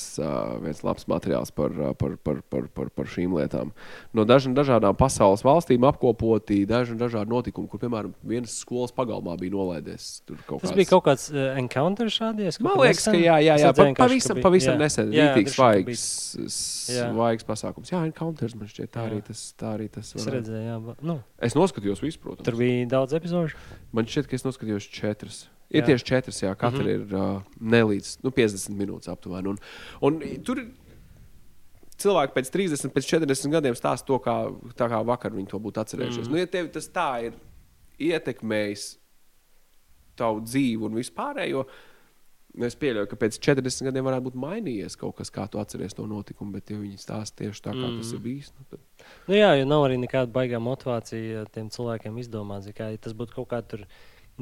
viens labs materiāls par, par, par, par, par, par šīm lietām. No dažām dažādām pasaules valstīm apkopoti daži dažādi notikumi, kur, piemēram, vienas skolas pagalmā bija nolaidies. kaut Tas kāds- bija kaut kāds uh, encounter šādies. Man liekas, ka jā, jā, jā. Pa, pavisam, pavisam nesen. Jā, Rītīgs, svaigs, Jā. svaigs pasākums. Jā, encounters man šķiet, tā Jā. arī tas, tā arī tas Es redzēju, jā. Nu, Es noskatījos visu, protams. tur bija daudz epizodu. Man šķiet, ka es noskatījos četras. Ir Jā. tieši četras, jā, katra Mhm. mm -hmm. ir uh, nelīdz nu, 50 minūtes aptuveni. Un, un tur ir cilvēki pēc 30, pēc 40 gadiem stāsta to, kā, tā kā vakar viņi to būtu atcerējušies. Mm -hmm. nu, ja tev tas tā ir ietekmējis tavu dzīvi un vispārējo, nu, es pieļauju, ka pēc 40 gadiem varētu būt mainījies kaut kas, kā tu atceries to notikumu, bet ja viņi stāsta tieši tā, kā mm -hmm. tas ir bijis. Nu, tad... Nu, jā, jo nav arī nekāda baigā motivācija tiem cilvēkiem izdomāt. Kā, ja tas būtu kaut kāds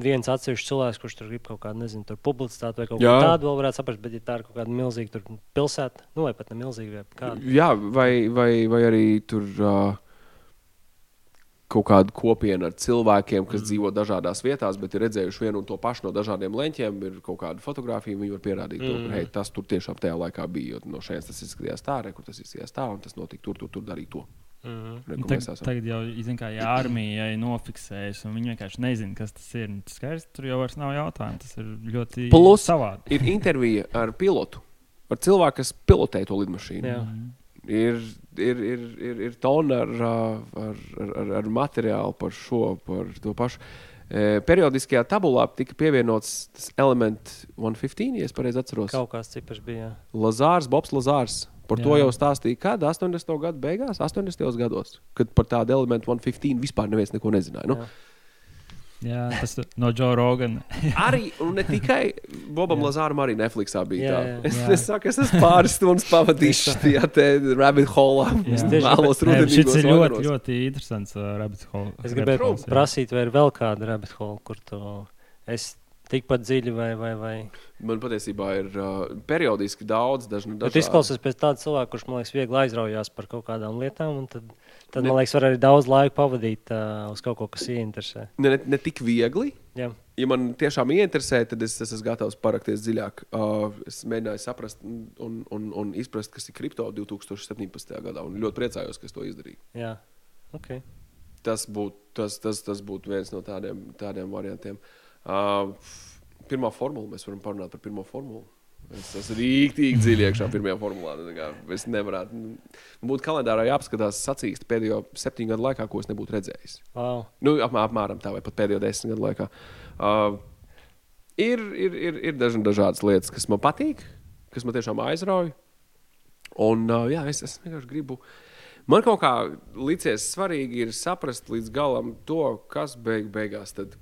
viens atsevišķs cilvēks, kurš tur grib kaut kādu, nezinu, tur publicitāti vai kaut ko tādu, vēl varētu saprast. Bet, ja tā ir kaut kāda milzīga tur pilsēta, nu, vai pat ne milzīga, vai kāda. Jā, vai, vai, vai arī tur uh, kaut kāda kopiena ar cilvēkiem, kas mm. dzīvo dažādās vietās, bet ir redzējuši vienu un to pašu no dažādiem leņķiem. Ir kaut kāda fotografija, viņi var pierādīt, mm. to, ka tas tur tiešām tajā laikā bija. No šejienes tas izskatījās tā, re, kur tas izskatījās tā, un tas notika tur, tur, tur darīt to. Mm Tag, tagad jau zin, kā, ja armija ir nofiksējusi, un viņi vienkārši nezina, kas tas ir. nu, Tas skaidrs, tur jau vairs nav jautājumu. Tas ir ļoti Plus- savādi. Ir intervija ar pilotu, ar cilvēku, kas pilotē to lidmašīnu. Jā. Ir, ir, ir, ir, ir tona ar, ar, ar, ar materiālu par šo, par to pašu. E, periodiskajā tabulā tika pievienots tas elements 115, ja es pareizi atceros. Kaut kāds cipars bija. jā. Lazārs, Bobs Lazārs. Par to Jā. jau stāstīja, kad 80. gadu beigās, 80. gados, kad par tādu elementu 115 vispār neviens neko nezināja. Nu, Jā. Jā, tas ir no Joe Rogana. *laughs* arī, un ne tikai Bobam. Lazāram, arī Netflixā bija Jā, tā. Es, Jā. es saku, es esmu pāris stundas pavadījis *laughs* tajā te rabbit hole. Jā. Es *laughs* vēlos Šis rudenīgos ir ļoti, ļoti interesants. Uh, rabbit hole- Es gribēju prasīt, vai ir vēl kāda rabbit hole, kur tu esi tikpat dziļi vai. vai, vai. Man patiesībā ir uh, periodiski daudz dažnu Bet dažādu. izklausās pēc tāda cilvēka, kurš man liekas, viegli aizraujās par kaut kādām lietām. Tad, tad Ne- man liekas, var arī daudz laika pavadīt uh, uz kaut ko, kas ieinteresē. Ne, ne, ne tik viegli. Jā, Ja man tiešām ieinteresē, tad es, es esmu gatavs parakties dziļāk. Uh, es mēģināju saprast un, un, un, un izprast, kas ir kripto 2017. gadā. Un ļoti priecājos, ka es to izdarīju. jā. Okay. Tas būtu tas, tas, tas būt viens no tādiem, tādiem variantiem. Uh, pirmā formula, mēs varam parunāt par pirmo formulu. Es esmu rīktīgi dziļi iekšā pirmajā formulā. Es nevarētu. nu, Būtu kalendārā jāapskatās sacīkst pēdējo septiņu gadu laikā, ko es nebūtu redzējis. Wow. Nu, apmēram, tā, vai pat pēdējo desmit gadu laikā. Uh, ir, ir, ir, ir dažna, dažādas lietas, kas man patīk, kas man tiešām aizrauja. Un uh, jā, es, es vienkārši gribu. Man kaut kā licies svarīgi ir saprast līdz galam to, kas beig, beigās tad.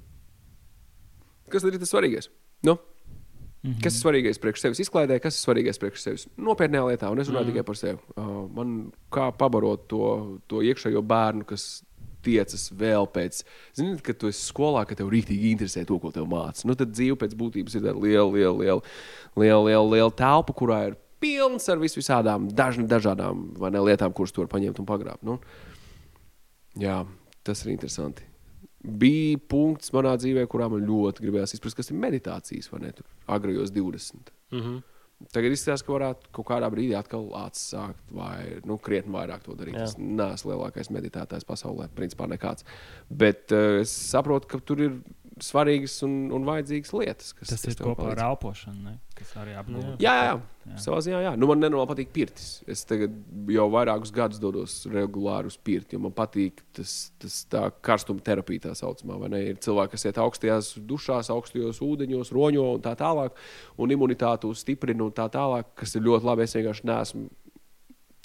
Kas tad ir tas svarīgais? Nu, Mhm. Kas ir svarīgais priekš sevis izklaidē, kas ir svarīgais priekš sevis nopietnējā lietā, un es runāju mm. tikai par sevi. Uh, man kā pabarot to, to iekšējo bērnu, kas tiecas vēl pēc, zinot, ka tu esi skolā, ka tev rītīgi interesē to, ko tev mācās. Nu, tad dzīve pēc būtības ir tāda liela, liela, liela, liela, liela, liela telpa, kurā ir pilns ar vis visādām dažna, dažādām ne, lietām, kuras tu vari paņemt un pagrābt. Nu, jā, tas ir interesanti. Bija punkts manā dzīvē, kurā man ļoti gribējās izprast, kas ir meditācijas, vai ne? Tur agrajos 20. Mm -hmm. Tagad izskatās, ka varētu kaut kādā brīdī atkal atsākt, vai nu, krietni vairāk to darīt. Jā. Es neesmu lielākais meditētājs pasaulē, principā nekāds. Bet uh, es saprotu, ka tur ir svarīgas un, un vajadzīgas lietas, kas Tas ir tev kopā ar palīdz. elpošanu, ne? kas arī apgūst. Jā, jā, jā. Savā ziņā, jā. Nu, man nenormāli patīk pirtis. Es jau vairākus gadus dodos regulāri uz pirti, jo man patīk tas, tas tā karstuma terapija, tā saucamā. Ir cilvēki, kas iet augstajās dušās, augstajos ūdeņos, roņo un tā tālāk, un imunitāti stiprina un tā tālāk, kas ir ļoti labi. Es vienkārši neesmu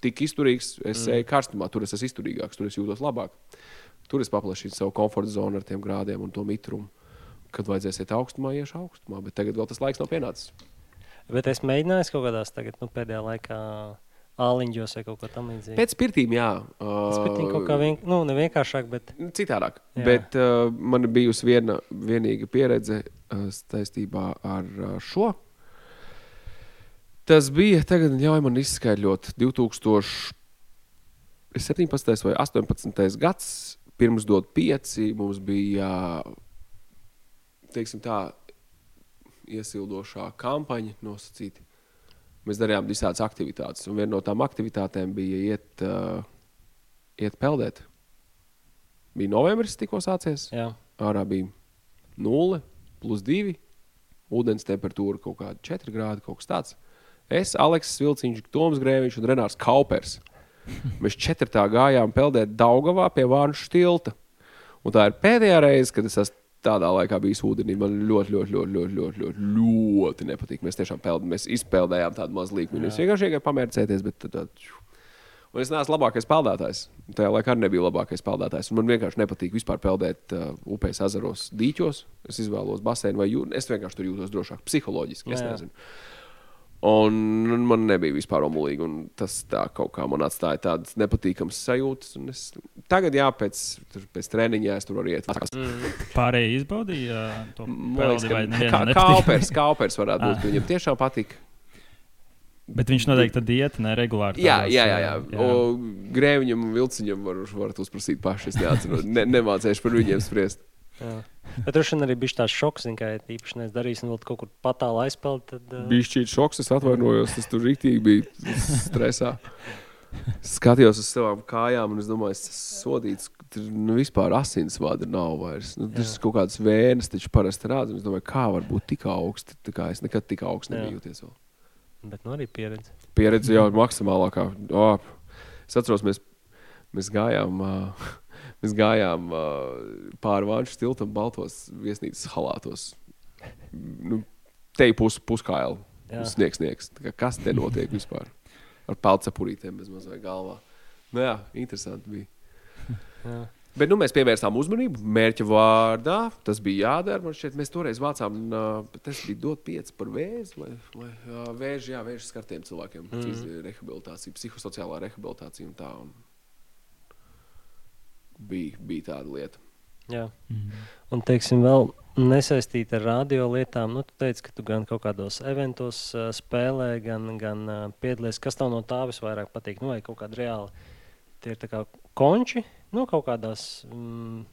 tik izturīgs. Es mm. eju karstumā, tur es esmu izturīgāks, tur es jūtos labāk. Tur es paplašinu savu komforta zonu ar tiem grādiem un to mitrumu. Kad vajadzēs iet augstumā, iešu augstumā, bet tagad vēl tas laiks nav pienācis. Bet es mēģināju kaut kādās tagad, nu, pēdējā laikā āliņģos vai kaut ko tamlīdzīgu. Pēc spirtīm, jā. Uh, kaut kā vien, nu, nevienkāršāk, bet Nu, Citādāk. Jā. Bet uh, man bijusi viena vienīga pieredze uh, saistībā ar uh, šo. Tas bija, tagad ļauj man izskaidrot, 2017. vai 18. gads, pirms dot pieci, mums bija, teiksim tā, iesildošā kampaņa nosacīta. Mēs darījām visādas aktivitātes, un viena no tām aktivitātēm bija iet, uh, iet peldēt. Bija novembris, tikko sācies. jā. Ārā bija 0, plus 2. Vodens temperatūra kaut kāda 4 grādi, kaut kas tāds. Es, Aleksis Vilciņš, Toms Grēviņš un Renārs Kaupers. Mēs četrtā gājām peldēt Daugavā pie Vānu tilta. Un tā ir pēdējā reize, kad es esmu tādā laikā bijis ūdenī. Man ļoti, ļoti, ļoti, ļoti, ļoti, ļoti, ļoti nepatīk. Mēs tiešām peldējām, mēs izpeldējām tādu mazu līniju. Mēs vienkārši gājām pamērcēties, bet tad, tad, Un es neesmu labākais peldētājs. Tajā laikā arī nebija labākais peldētājs. Un man vienkārši nepatīk vispār peldēt uh, upēs, ezeros, dīķos. Es izvēlos basēnu vai jūru. Es vienkārši tur jūtos drošāk, psiholoģiski. Es Jā, jā. nezinu. Un man nebija vispār omulīgi. un Tas tā kaut kā man atstāja tādas nepatīkamas sajūtas. un Es, tagad, jā, pēc, tur, pēc treniņa es tur arī iet. Mm. Pārējie izbaudīja to nevienam kā, kāpers, kāpers varētu būt. ka Viņam tiešām patīk. Bet viņš noteikti diētu neregulāri. Jā, jā, jā. jā. jā. Grēviņam un Vilciņam var, varat uzprasīt paši. Es neatceros, ne, nemācīšu par viņiem spriest. Jā. *laughs* Bet tur šodien arī bija tāds šoks, zin, ka ja īpaši un vēl kaut kur patālu aizpeld. Tad, uh, Bija šķīts šoks, es atvainojos. Tas tur rīktīgi bija stresā. Skatījos uz savām kājām, un es domāju, es esmu sodīts. Tur nu, vispār asinsvada nav vairs. Nu, tas ir kaut kādas vēnes, taču parasti rādz. un Es domāju, kā var būt tik augsts. Tā kā es nekad tik augsts nebiju jūties vēl. Bet nu arī pieredze. Pieredze jau ir maksimālākā. O, es atceros, mēs, mēs gājām. Uh, Mēs gājām uh, pāri Vācu tiltam, baltos viesnīcas halātos. Nu, te ir pus, puskaila. Jā. Sniegs, sniegs. Kas te notiek vispār? Ar pelcepurītēm bez mazliet galvā. Nu, jā, interesanti bija. Jā. Bet nu, mēs pievērsām uzmanību mērķa vārdā. Tas bija jādara. Man šķiet, mēs toreiz vācām, uh, tas bija dot pieci par vēzi. Vai, vai, uh, vēži, jā, vēža skartiem cilvēkiem. Mm. Rehabilitācija, psihosociālā rehabilitācija un tā. Un bija, bija tāda lieta. Jā. Mhm. Un, teiksim, vēl nesaistīta ar radio lietām. Nu, tu teici, ka tu gan kaut kādos eventos uh, spēlē, gan, gan uh, piedalies. Kas tev no tā visvairāk patīk? Nu, vai kaut kāda reāla, tie ir tā kā konči, nu, kaut kādās mm,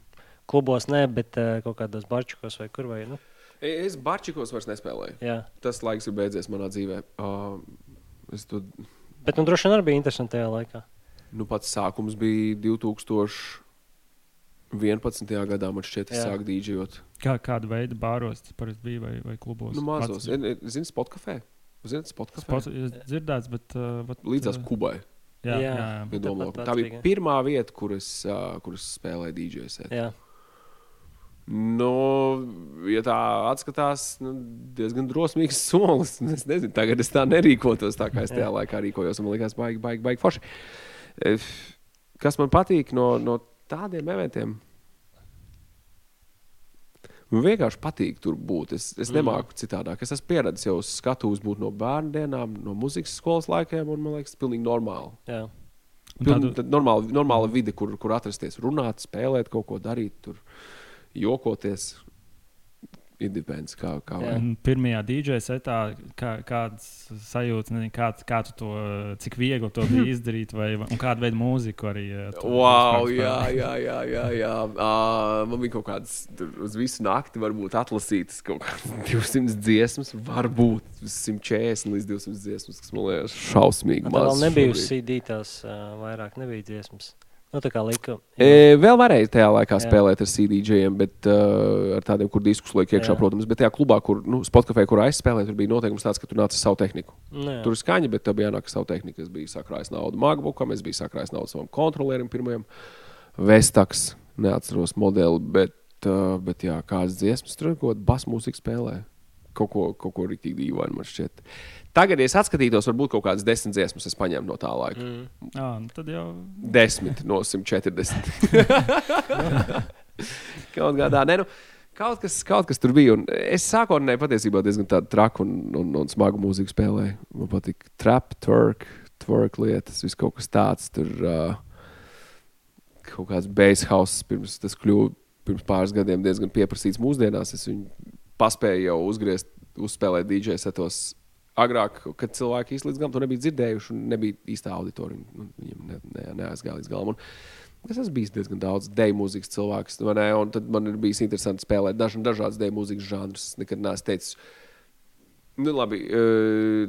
klubos, ne, bet uh, kaut kādos barčikos vai kur vai, nu, E, Es Barčikos vairs nespēlēju. jā. Tas laiks ir beidzies manā dzīvē. Uh, es tur, Bet, nu, droši vien arī bija interesanti tajā laikā. nu, pats sākums bija 2011. gadā. Man šķiet, Jā. sāku dīdžot. Kā, kāda veida bāros tas parasti bija vai, vai klubos? Nu, mazos. Zini, spotkafē. Zini, spotkafē. Spots, es dzirdēts, bet. Uh, bet Līdzās uh, Kubai. Jā, jā, Jā. jā. Ja domā, Tāpat tā bija pirmā vieta, kur es, uh, kur es spēlēju DJs. Jā. Nu, ja tā atskatās, nu, diezgan drosmīgs solis. *laughs* Es nezinu, tagad es tā nerīkotos tā, kā es tajā laikā rīkojos. Man liekas, baigi, baigi, baigi forši. Eh, Kas man patīk no, no tādiem eventiem? Man vienkārši patīk tur būt. Es, es Mm. nemāku citādāk. Es esmu pieradis jau skatuves būt no bērnu dienām, no muzikas skolas laikiem, un man liekas, tas ir pilnīgi normāli. Jā. Piln, tādu- normāla, normāla vide, kur, kur atrasties, runāt, spēlēt, kaut ko darīt, tur jokoties. Independents, kā, kā. Un Pirmajā DJ setā, kā, kādas sajūtas, nezinu, kā, kā tu to, cik viegli to bija *laughs* izdarīt, vai un kāda veida mūziku arī. tu Wow, jā, jā, jā. jā, jā. Uh, man bija kaut kādas uz visu nakti, varbūt atlasītas kaut kādas 200 *laughs* dziesmas, varbūt 140 līdz 200 dziesmas, kas man liekas šausmīgi. Tā vēl nebija uz. CD tās uh, vairāk, nebija dziesmas. Nu, tā kā lika. E, vēl varēja tajā laikā Jā. spēlēt ar CDJiem, bet uh, ar tādiem, kur diskus liek iekšā, Jā. protams. Bet tajā klubā, kur nu, Spotify, kur aizspēlēja, tur bija noteikums tāds, ka tu nāc ar savu tehniku. Nu, jā. Tur ir skaņa, bet tev bija jānāk ar savu tehniku. Es biju sakrājis naudu MacBookam, es biju sakrājis naudu savam kontrolierim, pirmajam Vestaks, neatceros modeli, bet, uh, bet jā, kādas dziesmas tur ir, ko bas mūzika spēlē. kaut ko, kaut ko rīktīgi dīvainu man šķiet. Tagad, ja es atskatītos, varbūt kaut kādas desmit dziesmas es paņēmu no tā laika. Mm. Jā, nu tad jau. Desmit no 140. *laughs* kaut kādā. Ne, nu, Kaut kas, kaut kas tur bija. Un es sākotnēji patiesībā diezgan tādu traku un, un, un smagu mūziku spēlēju. Man patīk trap, twerk, twerk lietas, viss kaut kas tāds. Tur uh, kaut kāds base house pirms tas kļuva pirms pāris gadiem diezgan pieprasīts mūsdienās. Es viņu paspēju jau uzgriezt, uzspēlēt DJ setos. Agrāk, kad cilvēki īstenībā līdz galam to nebija dzirdējuši, un nebija īstā auditorija, nu, viņiem ne, ne, neaizgāja līdz galam. Un, Es esmu bijis diezgan daudz deju mūzikas cilvēks, ne, un man ir bijis interesanti spēlēt daž, dažādas deju mūzikas žanrus. Es nekad neesmu teicis, Nu, labi,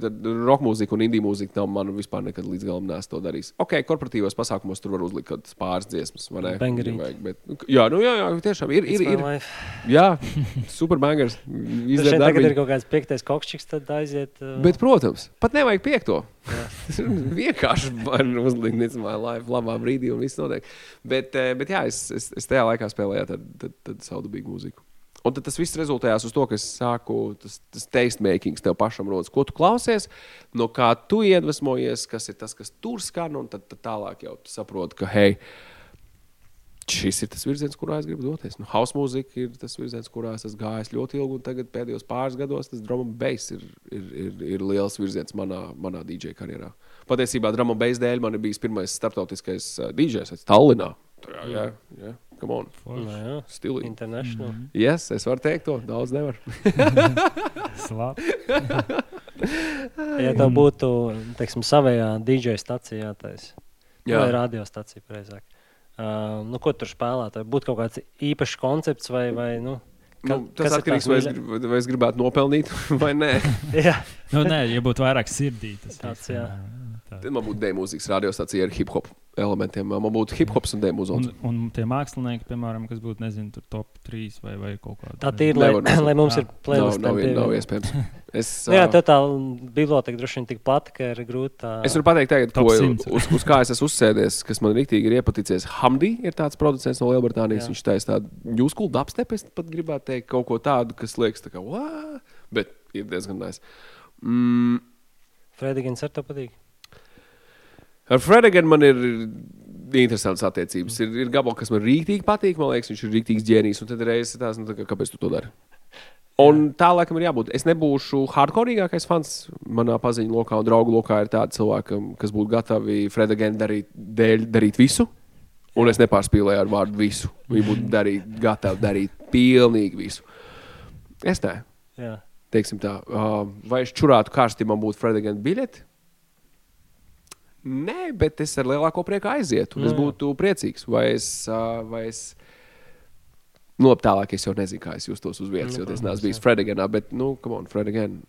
tad roka mūzika un indija mūzika nav man vispār nekad līdz galam nesu to darījis. Ok, korporatīvos pasākumos tur var uzlikt kaut kādas pāris dziesmas, vai ne? Bangerīt. Bet, nu, jā, nu jā, jā, tiešām ir. ir, ir. Jā, super bangers. *laughs* Izdarīt tagad ir kaut kāds piektais kokšķis, tad aiziet. Uh... Bet, protams, pat nevajag piekto. *laughs* Vienkārši var uzlikt necamā live labā brīdī un viss notiek. Bet, bet jā, es, es, es tajā laikā spēlēju tad, tad, tad saudabīgu mūziku. Un tas viss rezultējās uz to, ka es sāku tas, tas taste making tev pašam rodas. Ko tu klausies, no kā tu iedvesmojies, kas ir tas, kas tur skan, un tad, tad tālāk jau saproti, ka hei, šis ir tas virziens, kurā es gribu doties. Nu, house mūzika ir tas virziens, kurā es esmu gājis ļoti ilgi, un tagad pēdējos pāris gados tas and bass ir, ir, ir, ir liels virziens manā, manā DJ karjerā. Patiesībā and bass dēļ man ir bijis pirmais starptautiskais DJs Tallinā. Jā, jā, jā. No, nu jā, Stilīgi. International. Mm -hmm. Yes, es varu teikt to. Daudz nevar. *laughs* Slāpē. ja tev būtu, teiksim, savējā DJ stacijā, tas ir radiostacija, precīzāk. Uh, nu, ko tur spēlēt? Vai būtu kaut kāds īpašs koncepts vai, vai nu, Ka, nu, tas atkarīgs no tā, vai, es grib, vai es gribētu nopelnīt *laughs* vai nē. *laughs* jā, nu, nē, ja būtu vairāk sirdī, tas tāds, jā. Tad man būtu dēļ mūzikas radiostacija ar hip hop elementiem. Man būtu hip hops un dēļ mūzikas. Un, un tie mākslinieki, piemēram, kas būtu, nezinu, tur top 3 vai, vai kaut kāda. Tā ir, lai, lai mums jā. ir playlist. Nav, nav, nav iespējams. *laughs* Es, nu, jā, tā tā biblioteka droši vien tik plata, ka ir grūti. Tā... Es varu pateikt, tagad, ko, uz, uz kā es esmu uzsēdies, kas man rīktīgi ir iepaticies. Hamdi ir tāds producents no Lielbritānijas. Jā. Viņš taisa tādu new school dubstep, es pat gribētu teikt kaut ko tādu, kas liekas tā kā, Wah! bet ir diezgan nice. Mm. Fredigins ar to patīk. Ar Fredeganu man ir interesants attiecības. Ir, ir gabals, kas man rīktīgi patīk. Man liekas, viņš ir rīktīgs ģēnijs. Un tad reizes tās, nu, tā kā, kāpēc tu to dari? Un tā laikam ir jābūt. Es nebūšu hardcoreīgākais fans. Manā paziņu lokā un draugu lokā ir tādi cilvēki, kas būtu gatavi Fredeganu darīt, dēļ, darīt visu. Un es nepārspīlēju ar vārdu visu. Viņi būtu darīt, gatavi darīt pilnīgi visu. Es nē. Jā. Teiksim tā, vai es čurātu karsti, man būtu Fredegana biļete? Nē, bet es ar lielāko prieku aizietu. Es būtu priecīgs. Vai es, vai es nu, tālāk es jau nezinu, kā es justos uz vietas, nu, jo es neesmu bijis Frediganā, bet, nu, come on, Fredigan.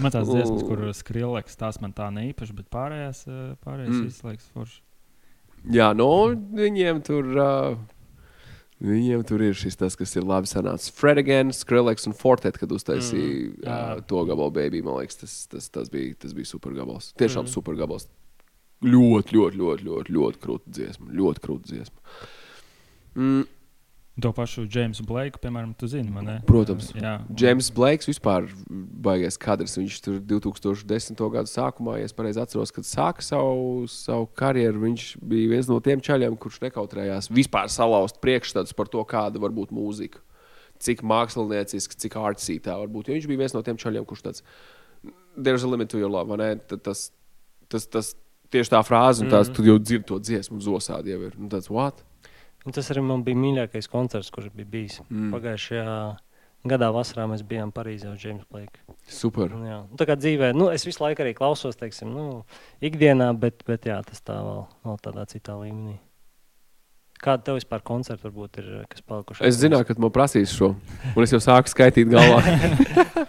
Man tās dziesmas, kur skrilleks, tās man tā neīpaši, bet pārējās, pārējās mm. izslēgs forši. Jā, nu, viņiem tur. Uh, Viņiem tur ir šis tas, kas ir labi sanācis. Fredigan, Skrillex un Fortet, kad uztaisīja mm, uh, to gabalu, baby, man liekas, tas, tas, tas, bija, tas bija super gabals. Tiešām mm. super gabals ļoti, ļoti, ļoti, ļoti, ļoti krūta dziesma. Ļoti krūta dziesma. Mm. To pašu Jamesu Blake, piemēram, tu zini, man ne? Protams. Jā. James Blakes vispār baigais kadrs. Viņš tur 2010. gada sākumā, ja es pareizi atceros, kad sāka savu, savu karjeru, viņš bija viens no tiem čaļiem, kurš nekautrējās vispār salauzt priekšstats par to, kāda var būt mūzika. Cik mākslinieciski, cik artsī tā var būt. Jo viņš bija viens no tiem čaļiem, kurš tāds - there's a limit to your love, vai ne? Tas, tas, tas, tieši tā frāze, un tās, mm. tu jau dzirdi to dziesmu, un zosādi jau ir. Un tāds, what? Un tas arī man bija mīļākais koncerts, kurš bija bijis. Mm. Pagājušajā gadā vasarā mēs bijām Parīzē uz James Blake. Super. Un, jā. Un tā kā dzīvē, nu, es visu laiku arī klausos, teiksim, nu, ikdienā, bet, bet jā, tas tā vēl, vēl tādā citā līmenī. Kāda tev vispār koncerta varbūt ir, kas palikuši? Es zināju, ka man prasīs šo, un es jau sāku skaitīt galvā. *laughs*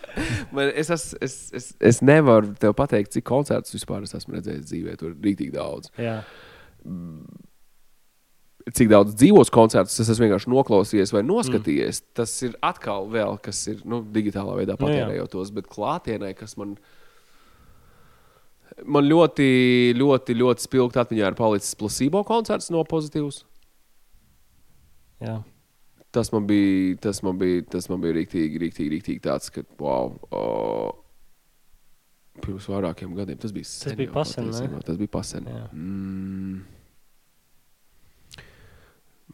Man, es, es, es, es, es nevaru te pateikt, cik koncertus vispār es esmu redzējis dzīvē. Tur ir rīktīgi daudz. Jā. Cik daudz dzīvos koncertus es esmu vienkārši noklausījies vai noskatījies, mm. tas ir atkal vēl, kas ir nu, digitālā veidā nu patērējot tos, bet klātienē, kas man, man ļoti, ļoti, ļoti spilgti atmiņā ir palicis placebo koncerts no pozitīvas. Jā tas man bija, tas man bija, tas man bija rīktīgi, rīktīgi, rīktīgi tāds, ka, wow, o, pirms vairākiem gadiem tas bija sen. bija jau pasen, ne? Tas bija pasen. Mm.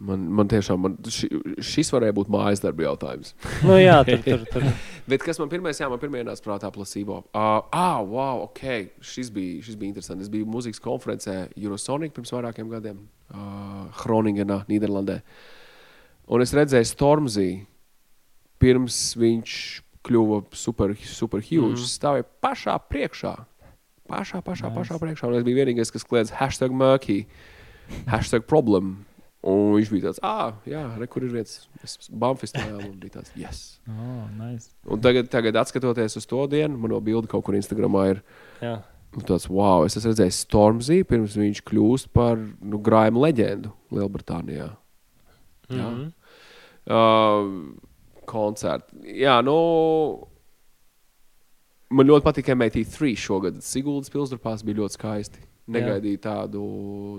Man, man tiešām, man ši, šis varēja būt mājas darba jautājums. Nu, jā, tur, tur, *laughs* tur. Bet kas man pirmais, jā, man pirmie nāca prātā placebo. Uh, ah, wow, ok, šis bija, šis bija interesants. Es biju mūzikas konferencē Eurosonic pirms vairākiem gadiem, uh, Groningenā, Nīderlandē. Un es redzēju Stormzy, pirms viņš kļuva super, super huge. Mm. Stāvēja pašā priekšā. Pašā, pašā, nice. pašā priekšā. Un es biju vienīgais, kas kliedz hashtag murky, hashtag problem. Un viņš bija tāds, ah, jā, re, kur ir vietas. Es Banfistājā un bija tāds, yes. Oh, nice. Un tagad, tagad atskatoties uz to dienu, man jau bilde kaut kur Instagramā ir. Jā. Nu, tāds, wow, es esmu redzējis Stormzy, pirms viņš kļūst par nu, grāmatu leģendu Lielbritānijā. Jā. Mhm. Uh, koncerti. Jā, nu. Man ļoti patīk MAT3 šogad. Siguldas pilsdurpās bija ļoti skaisti. Negaidīju tādu,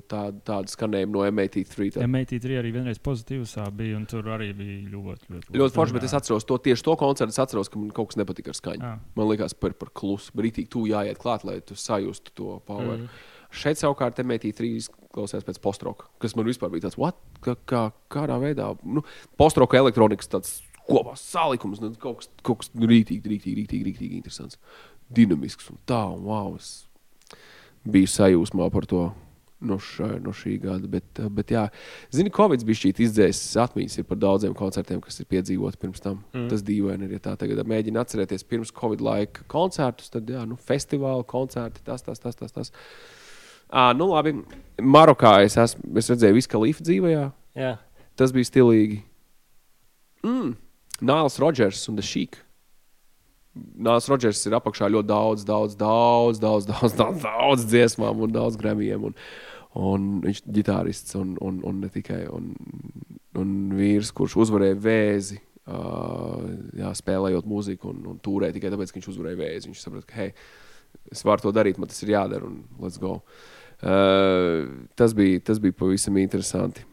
tādu, tādu skanējumu no MAT3. Tā. MAT3 arī vienreiz pozitīvs bija, un tur arī bija ļoti, ļoti, Ļoti forši, bet es atceros to tieši to koncertu. Es atceros, ka man kaut kas nepatika ar skaņu. Jā. Man liekas, par, par klusu. Brītīgi tu jāiet klāt, lai tu sajustu to power. Mm. Šeit savukārt MAT3 klausās pēc postroka, kas man vispār bija tāds, what? Kā, kā, kādā veidā? Nu, postroka elektronikas tāds kopā salikums, nu, kaut kas, kaut kas rītīgi, rītīgi, rītīgi, rītīgi interesants. Dinamisks un tā, un wow. Biju sajūsmā par to. No, ša, no šī gada. Bet, bet jā, zini, Covid bija šī izdzēsis atmiņas par daudziem koncertiem, kas ir piedzīvoti pirms tam. Mm. Tas dīvaini ir, ja tā tagad mēģina atcerēties pirms Covid laika koncertus, tad jā, nu, festivāla koncerti, tas, tas, tas, tas. tas. À, nu, labi, Marokā es, esmu, es redzēju visu kalīfu dzīvē. Jā. Tas bija stilīgi. Mm. Nāls Rodžers un Sheik. Nāls Rodžers ir apakšā ļoti daudz, daudz, daudz, daudz, daudz, daudz, daudz dziesmām un daudz gremijiem. Un, un viņš ir ģitārists un, un, un ne tikai un, un vīrs, kurš uzvarēja vēzi. Uh, jā, spēlējot mūziku un, un turēt tikai tāpēc, ka viņš uzvarēja vēzi. Viņš saprata, ka hei, es varu to darīt, man tas ir jādara un let's go. Uh, tas, bija, tas bija pavisam interesanti.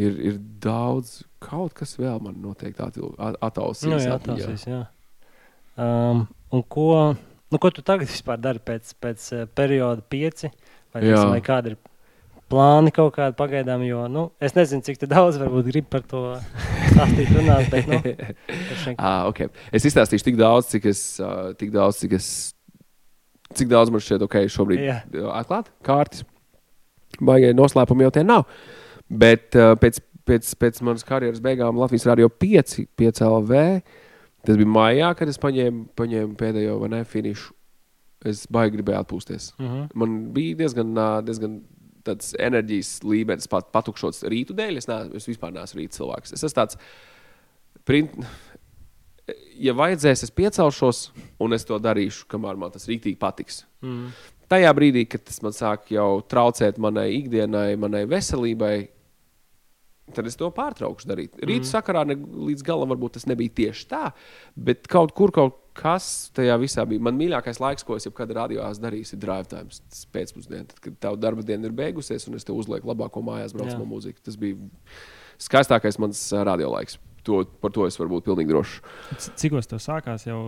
Ir, ir daudz, kaut kas vēl man noteikti atausīs. Nu, jā, atmiņā. tas ir. Um, un ko, nu, ko tu tagad vispār dari pēc, pēc uh, perioda pieci? Vai, Jā. vai kādi ir plāni kaut kādi pagaidām? Jo, nu, es nezinu, cik daudz varbūt grib par to stāstīt, runāt. Bet, nu, *laughs* šeit- Ah, okay. Es izstāstīšu tik daudz, cik es, uh, tik daudz, cik es, cik daudz man šķiet, ok, šobrīd Jā. uh, atklāt kārtas. Baigie noslēpumi jau tie nav. Bet uh, pēc, pēc, pēc manas karjeras beigām Latvijas Rādio 5, 5 LV, tas bija maijā, kad es paņēmu, paņēmu pēdējo ne finišu. Es baigi gribēju atpūsties. Mhm. Man bija diezgan, diezgan tāds enerģijas līmenis, pat patukšots rītu dēļ. Es, neesmu, es vispār neesmu rīta cilvēks. Es esmu tāds, print, ja vajadzēs, es piecelšos un es to darīšu, kamēr man tas rītīgi patiks. Mm. Tajā brīdī, kad tas man sāk jau traucēt manai ikdienai, manai veselībai, tad es to pārtraukšu darīt. Rīta mm. sakarā ne, līdz galam varbūt tas nebija tieši tā, bet kaut kur kaut kas tajā visā bija. Man mīļākais laiks, ko es jebkad radios darīju, ir drive time tas pēcpusdienā. Tad, kad tava darba diena ir beigusies un es te uzlieku labāko mājās braucamo mūziku. Tas bija skaistākais mans ā, radiolaiks. To, par to es varu būt pilnīgi drošs. Cikos tev sākās jau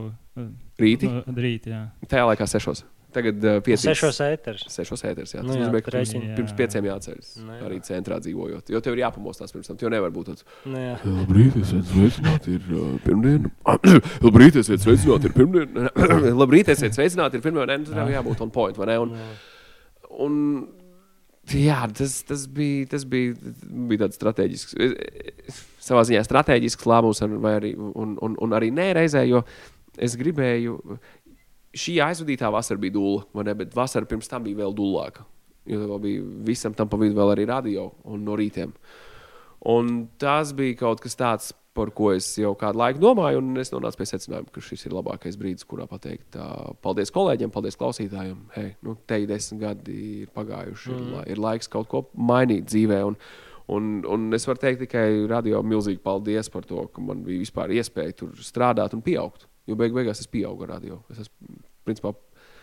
Rīti? no- Rīt, jā. Tajā laikā sešos. Tagad uh, piecos. Sešos ēteros. Sešos ēteros. Jā, Nu tas jā, nozīmē, ka tur pirms, rēķini. pirms Jā. pieciem jāceļas. Nu jā. Arī centrā dzīvojot. Jo tev ir jāpamostās pirms tam. Tev nevar būt tāds. Nu, jā. Labrīt, esiet sveicināti. Ir uh, pirmdiena. *clears throat* Labrīt, esiet sveicināti. Ir pirmdiena. *clears throat* Labrīt, esiet sveicināti. Ir pirmdiena. Nē, nu, Tev jābūt on point. vai ne? Un, Jā. un, jā, tas, tas, bija, tas bija, bija tāds strateģisks. Savā ziņā strateģisks lēmums, arī, un, un, un arī nē, reizē, jo es gribēju. Šī aizvadītā vasara bija dūla, ne? Bet vasara pirms tam bija vēl dūlāka. Jo bija visam tam pa vidu vēl arī radio un no rītiem. Un tas bija kaut kas tāds, par ko es jau kādu laiku domāju, un es nonācu pie secinājuma, ka šis ir labākais brīdis, kurā pateikt uh, paldies kolēģiem, paldies klausītājiem. Hei, nu, te ir desmit gadi ir pagājuši, mm. ir, la- ir laiks kaut ko mainīt dzīvē. Un, un, un es varu teikt tikai radio milzīgi paldies par to, ka man bija vispār iespēja tur strādāt un pieaugt. Jo beig beigās es pieaugu radio. Es esmu, principā,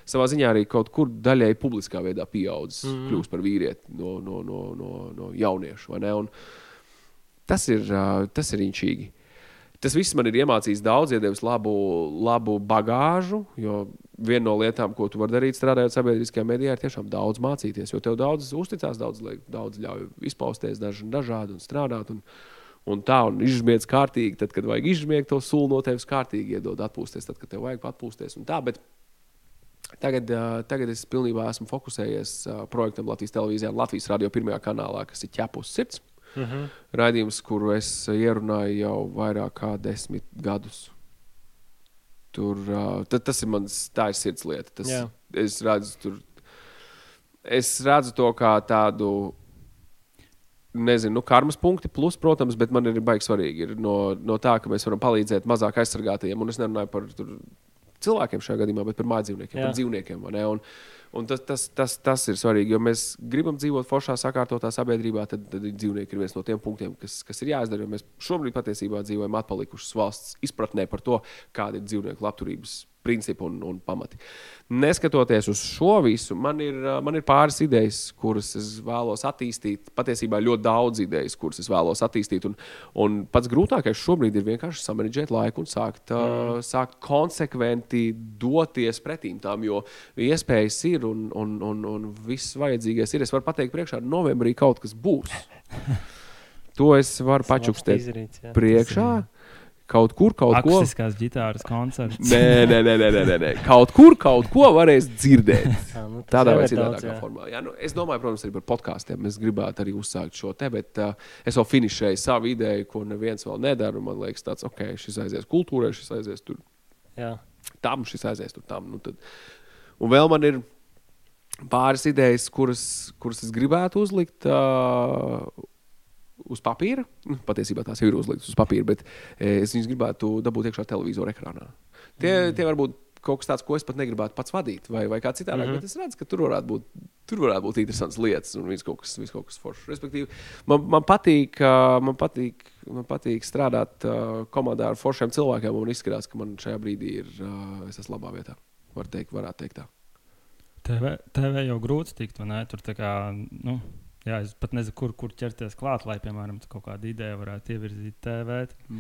savā ziņā arī kaut kur daļēji publiskā veidā pieaudzis, mm. kļūst par vīrieti no, no, no, no, no ne? Un, tas ir, tas ir inčīgi. Tas viss man ir iemācījis daudz, iedevis labu, labu bagāžu. Jo viena no lietām, ko tu vari darīt, strādājot sabiedriskajā medijā, ir tiešām daudz mācīties. Jo tev daudz uzticās, daudz, daudz ļauj izpausties daži, dažādi un strādāt. Un, un tā, un izžmiedz kārtīgi, tad, kad vajag izžmiegt, to sulu no tevis kārtīgi iedod atpūsties, tad, kad tev vajag atpūsties. Tā, bet Tagad, tagad es pilnībā esmu fokusējies projektam Latvijas televīzijā, Latvijas radio pirmajā kanālā, kas ir ķepus sirds. Uh -huh. Raidījums, kuru es ierunāju jau vairāk kā desmit gadus. Tur, uh, tas ir mans, tā ir sirds lieta. Tas, Jā. es, redzu, tur, es redzu to kā tādu nezinu, nu, karmas punkti, plus, protams, bet man ir baigi svarīgi ir no, no tā, ka mēs varam palīdzēt mazāk aizsargātajiem. Un es nerunāju par tur, cilvēkiem šajā gadījumā, bet par mājdzīvniekiem, par dzīvniekiem. Un, un tas, tas, tas, tas ir svarīgi, jo mēs gribam dzīvot foršā, sakārtotā sabiedrībā. Tad, tad dzīvnieki ir viens no tiem punktiem, kas, kas ir jāizdara. Mēs šobrīd patiesībā dzīvojam atpalikušas valsts izpratnē par to, kāda ir dzīvnieku labturības principi un, un pamati. Neskatoties uz šo visu, man ir, man ir pāris idejas, kuras es vēlos attīstīt. Patiesībā ļoti daudz idejas, kuras es vēlos attīstīt. Un, un pats grūtākais šobrīd ir vienkārši samanģēt laiku un sākt, mm. uh, sākt konsekventi doties pretīm tām, jo iespējas ir un, un, un, un viss vajadzīgais ir. Es varu pateikt, priekšā novembrī kaut kas būs. *laughs* To es varu pačukstēt priekšā. Kaut kur, kaut ko. Akustiskās ģitāras koncerts. nē, nē, nē, nē, nē, nē. Kaut kur, kaut ko varēs dzirdēt. *laughs* jā, nu, Tādā vai citādākā formā. Jā, nu, es domāju, protams, arī par podkāstiem. Es gribētu arī uzsākt šo te, bet uh, es vēl finišēju savu ideju, ko neviens vēl nedara. Man liekas, tāds, ok, šis aizies kultūrai, šis aizies tur. Jā. Tam šis aizies tur tam. Nu, tad. Un vēl man ir pāris idejas, kuras, kuras es gribētu uzlikt. Uh, uz papīra. Nu, patiesībā tās ir uzliktas uz papīra, bet e, es viņas gribētu dabūt iekšā televizora ekrānā. Tie, mm. tie varbūt kaut kas tāds, ko es pat negribētu pats vadīt, vai, vai kā citādi. Mm -hmm. Bet es redzu, ka tur varētu būt, tur varētu būt interesants lietas un viss kaut kas, viss kaut kas foršs. Respektīvi, man, man, patīk, man, patīk, man patīk strādāt komandā ar foršiem cilvēkiem, un izskatās, ka man šajā brīdī ir es labā vietā. Var teikt, varētu teikt tā. TV, TV jau grūti tikt, vai ne? Tur tā kā. Nu Jā, es pat nezinu, kur, kur ķerties klāt, lai, piemēram, kaut kāda ideja varētu ievirzīt TV.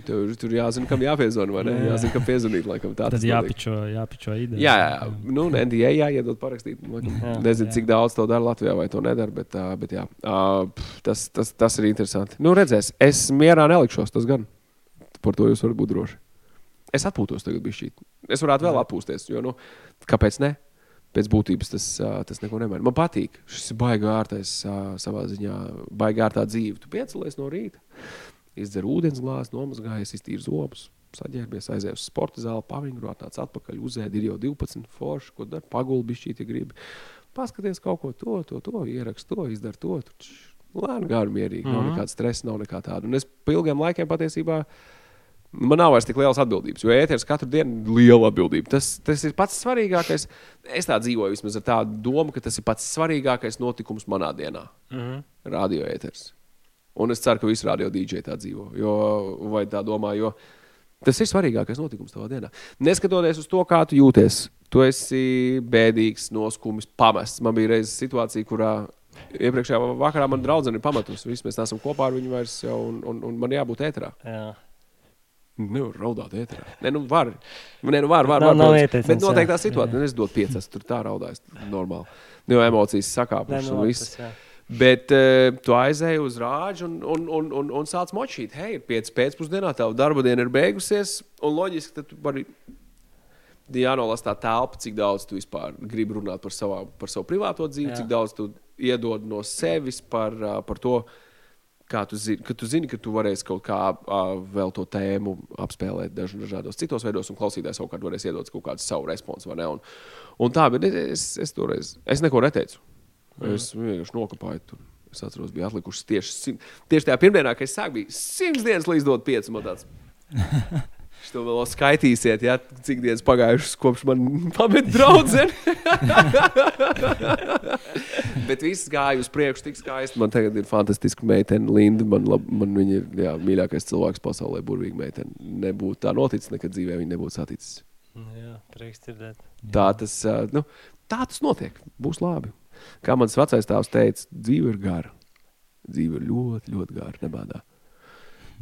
Tur, tur jāzina, kam jāpiezvana, vai ne? Jā. Jāzina, kam piezvanīt, laikam tā. Tad jāpičo, jāpičo ideja. Jā, jā, jā. Nu, NDA jāiedod parakstīt. Laikam, jā, nezinu, jā. cik daudz to dara Latvijā vai to nedara, bet, uh, bet jā, uh, tas, tas, tas ir interesanti. Nu, redzēs, es mierā nelikšos, tas gan. Par to jūs varat būt droši. Es atpūtos tagad bišķīt. Es varētu vēl atpūsties, jo, nu, kāpēc ne? Pēc būtības tas, tas neko nemaina. Man patīk šis baigā ārtais savā ziņā, baigā ārtā dzīve. Tu piecelies no rīta, izdzer ūdens glāzi, nomazgājies, iztīri zobus. Saģērbies, aizies uz sporta zāli, pavingrot, tāds atpakaļ uzēd, ir jau 12 forši, ko dara, pagulbi šķīt, ja gribi. Paskaties kaut ko to, to, to, ierakst to, izdara to. Lēni, gāri, mierīgi, mm -hmm. nav mhm. nekāda stresa, nav nekā tāda. Un es pa ilgiem laikiem patiesībā Man nav vairs tik lielas atbildības, jo ēteris katru dienu ir liela atbildība. Tas, tas ir pats svarīgākais. Es tā dzīvoju vismaz ar tādu domu, ka tas ir pats svarīgākais notikums manā dienā. Mm -hmm. Radio ēteris. Un es ceru, ka visi radio dīdžeji tā dzīvo. Jo, vai tā domā, jo tas ir svarīgākais notikums tavā dienā. Neskatoties uz to, kā tu jūties, tu esi bēdīgs, noskumis, pamests. Man bija reizes situācija, kurā iepriekšējā vakarā man draudzene ir pamatus. Visi mēs neesam kopā ar viņu vairs, jau, un, un, un man jābūt ēterā. Jā. Nevar raudāt ēterā. Nē, nu var. Nē, nu var, var, var, nav, nav ieteicams, bet noteiktā situācijā nu, es dodu piecas, tur tā raudājas normāli. Nu, jo emocijas sakāpušas nu, un viss. Bet uh, tu aizēji uz rāžu un, un, un, un, un sāc močīt. Hei, ir 5 pēcpusdienā, tava darba diena ir beigusies. Un loģiski, ka tu vari jānolasa tā telpa, cik daudz tu vispār gribi runāt par, savā, par savu privāto dzīvi, Jā. cik daudz tu iedod no sevis par, par to, uh, kā tu zini, ka tu zini, ka tu varēsi kaut kā uh, vēl to tēmu apspēlēt daž, dažādos citos veidos, un klausītājs savukārt varēs iedot kaut kādu savu responsu. Un, un tā, bet es, es toreiz es neko neteicu. Mm. Es vienkārši nokopāju. Tur. Es atceros, bija atlikušas tieši, tieši tajā pirmdienā, kad es sāku, bija simts dienas līdz dot pieci. *laughs* Jūs to vēl skaitīsiet, ja, cik dienas pagājušas kopš man *laughs* pameta draudzene. *laughs* Bet viss gāja uz priekšu tik skaisti. Man tagad ir fantastiska meitene, Linda. Man, lab, man viņa ir jā, mīļākais cilvēks pasaulē, burvīga meitene. Nebūtu tā noticis, nekad dzīvē viņa nebūtu saticis. Jā, prieks dzirdēt. Tā tas, nu, tā tas notiek. Būs labi. Kā mans vecais tēvs teica, dzīve ir gara. Dzīve ir ļoti, ļoti gara, nebādā.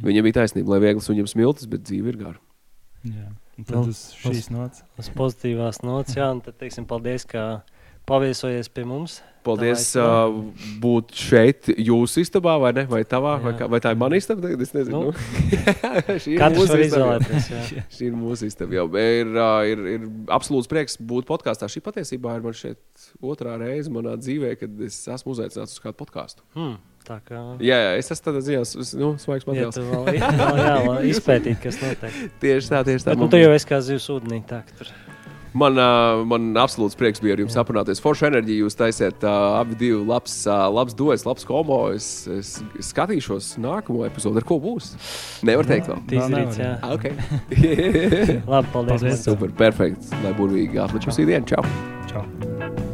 Viņam bija taisnība, lai viegli suņam smiltis, bet dzīve ir gara. Jā. Un tad Nu, uz šīs nots. Uz pozitīvās nots, jā, un tad teiksim paldies, ka paviesojies pie mums. Paldies Tā uh, būt šeit, jūsu istabā, vai ne? Vai, tavā, vai, Jā. kā, vai tā ir mana istaba? Tagad es nezinu. Nu, Nu. *laughs* Šī ir mūsu istaba. *laughs* Šī ir mūsu istaba. jau. Ir, uh, ir, ir absolūts prieks būt podkāstā. Šī patiesībā ir man šeit otrā reize manā dzīvē, kad es esmu uzaicināts uz kādu podkāstu. Hmm, kā. Jā, jā, es esmu tādā ziņā, nu, svaigs materiāls. tu vēl, vēl, jā, vēl *laughs* izpētīt, kas notiek. Tieši tā, tieši tā. Bet, nu, Man- tu jau esi kā zivs ūdenī. Tā, tur. Man, uh, man absolūts prieks bija ar jums aprunāties. Forša enerģija jūs taisiet uh, abi divi labs, uh, labs dots, labs komo. Es, es skatīšos nākamo epizodi, ar ko būs. Nevar teikt vēl. Tīzrīts, jā. Ah, Okay. *laughs* Labi, paldies. Paldies. Super, perfekts. Lai būtu vīgi. Atliču uz īdienu. Čau! Čau.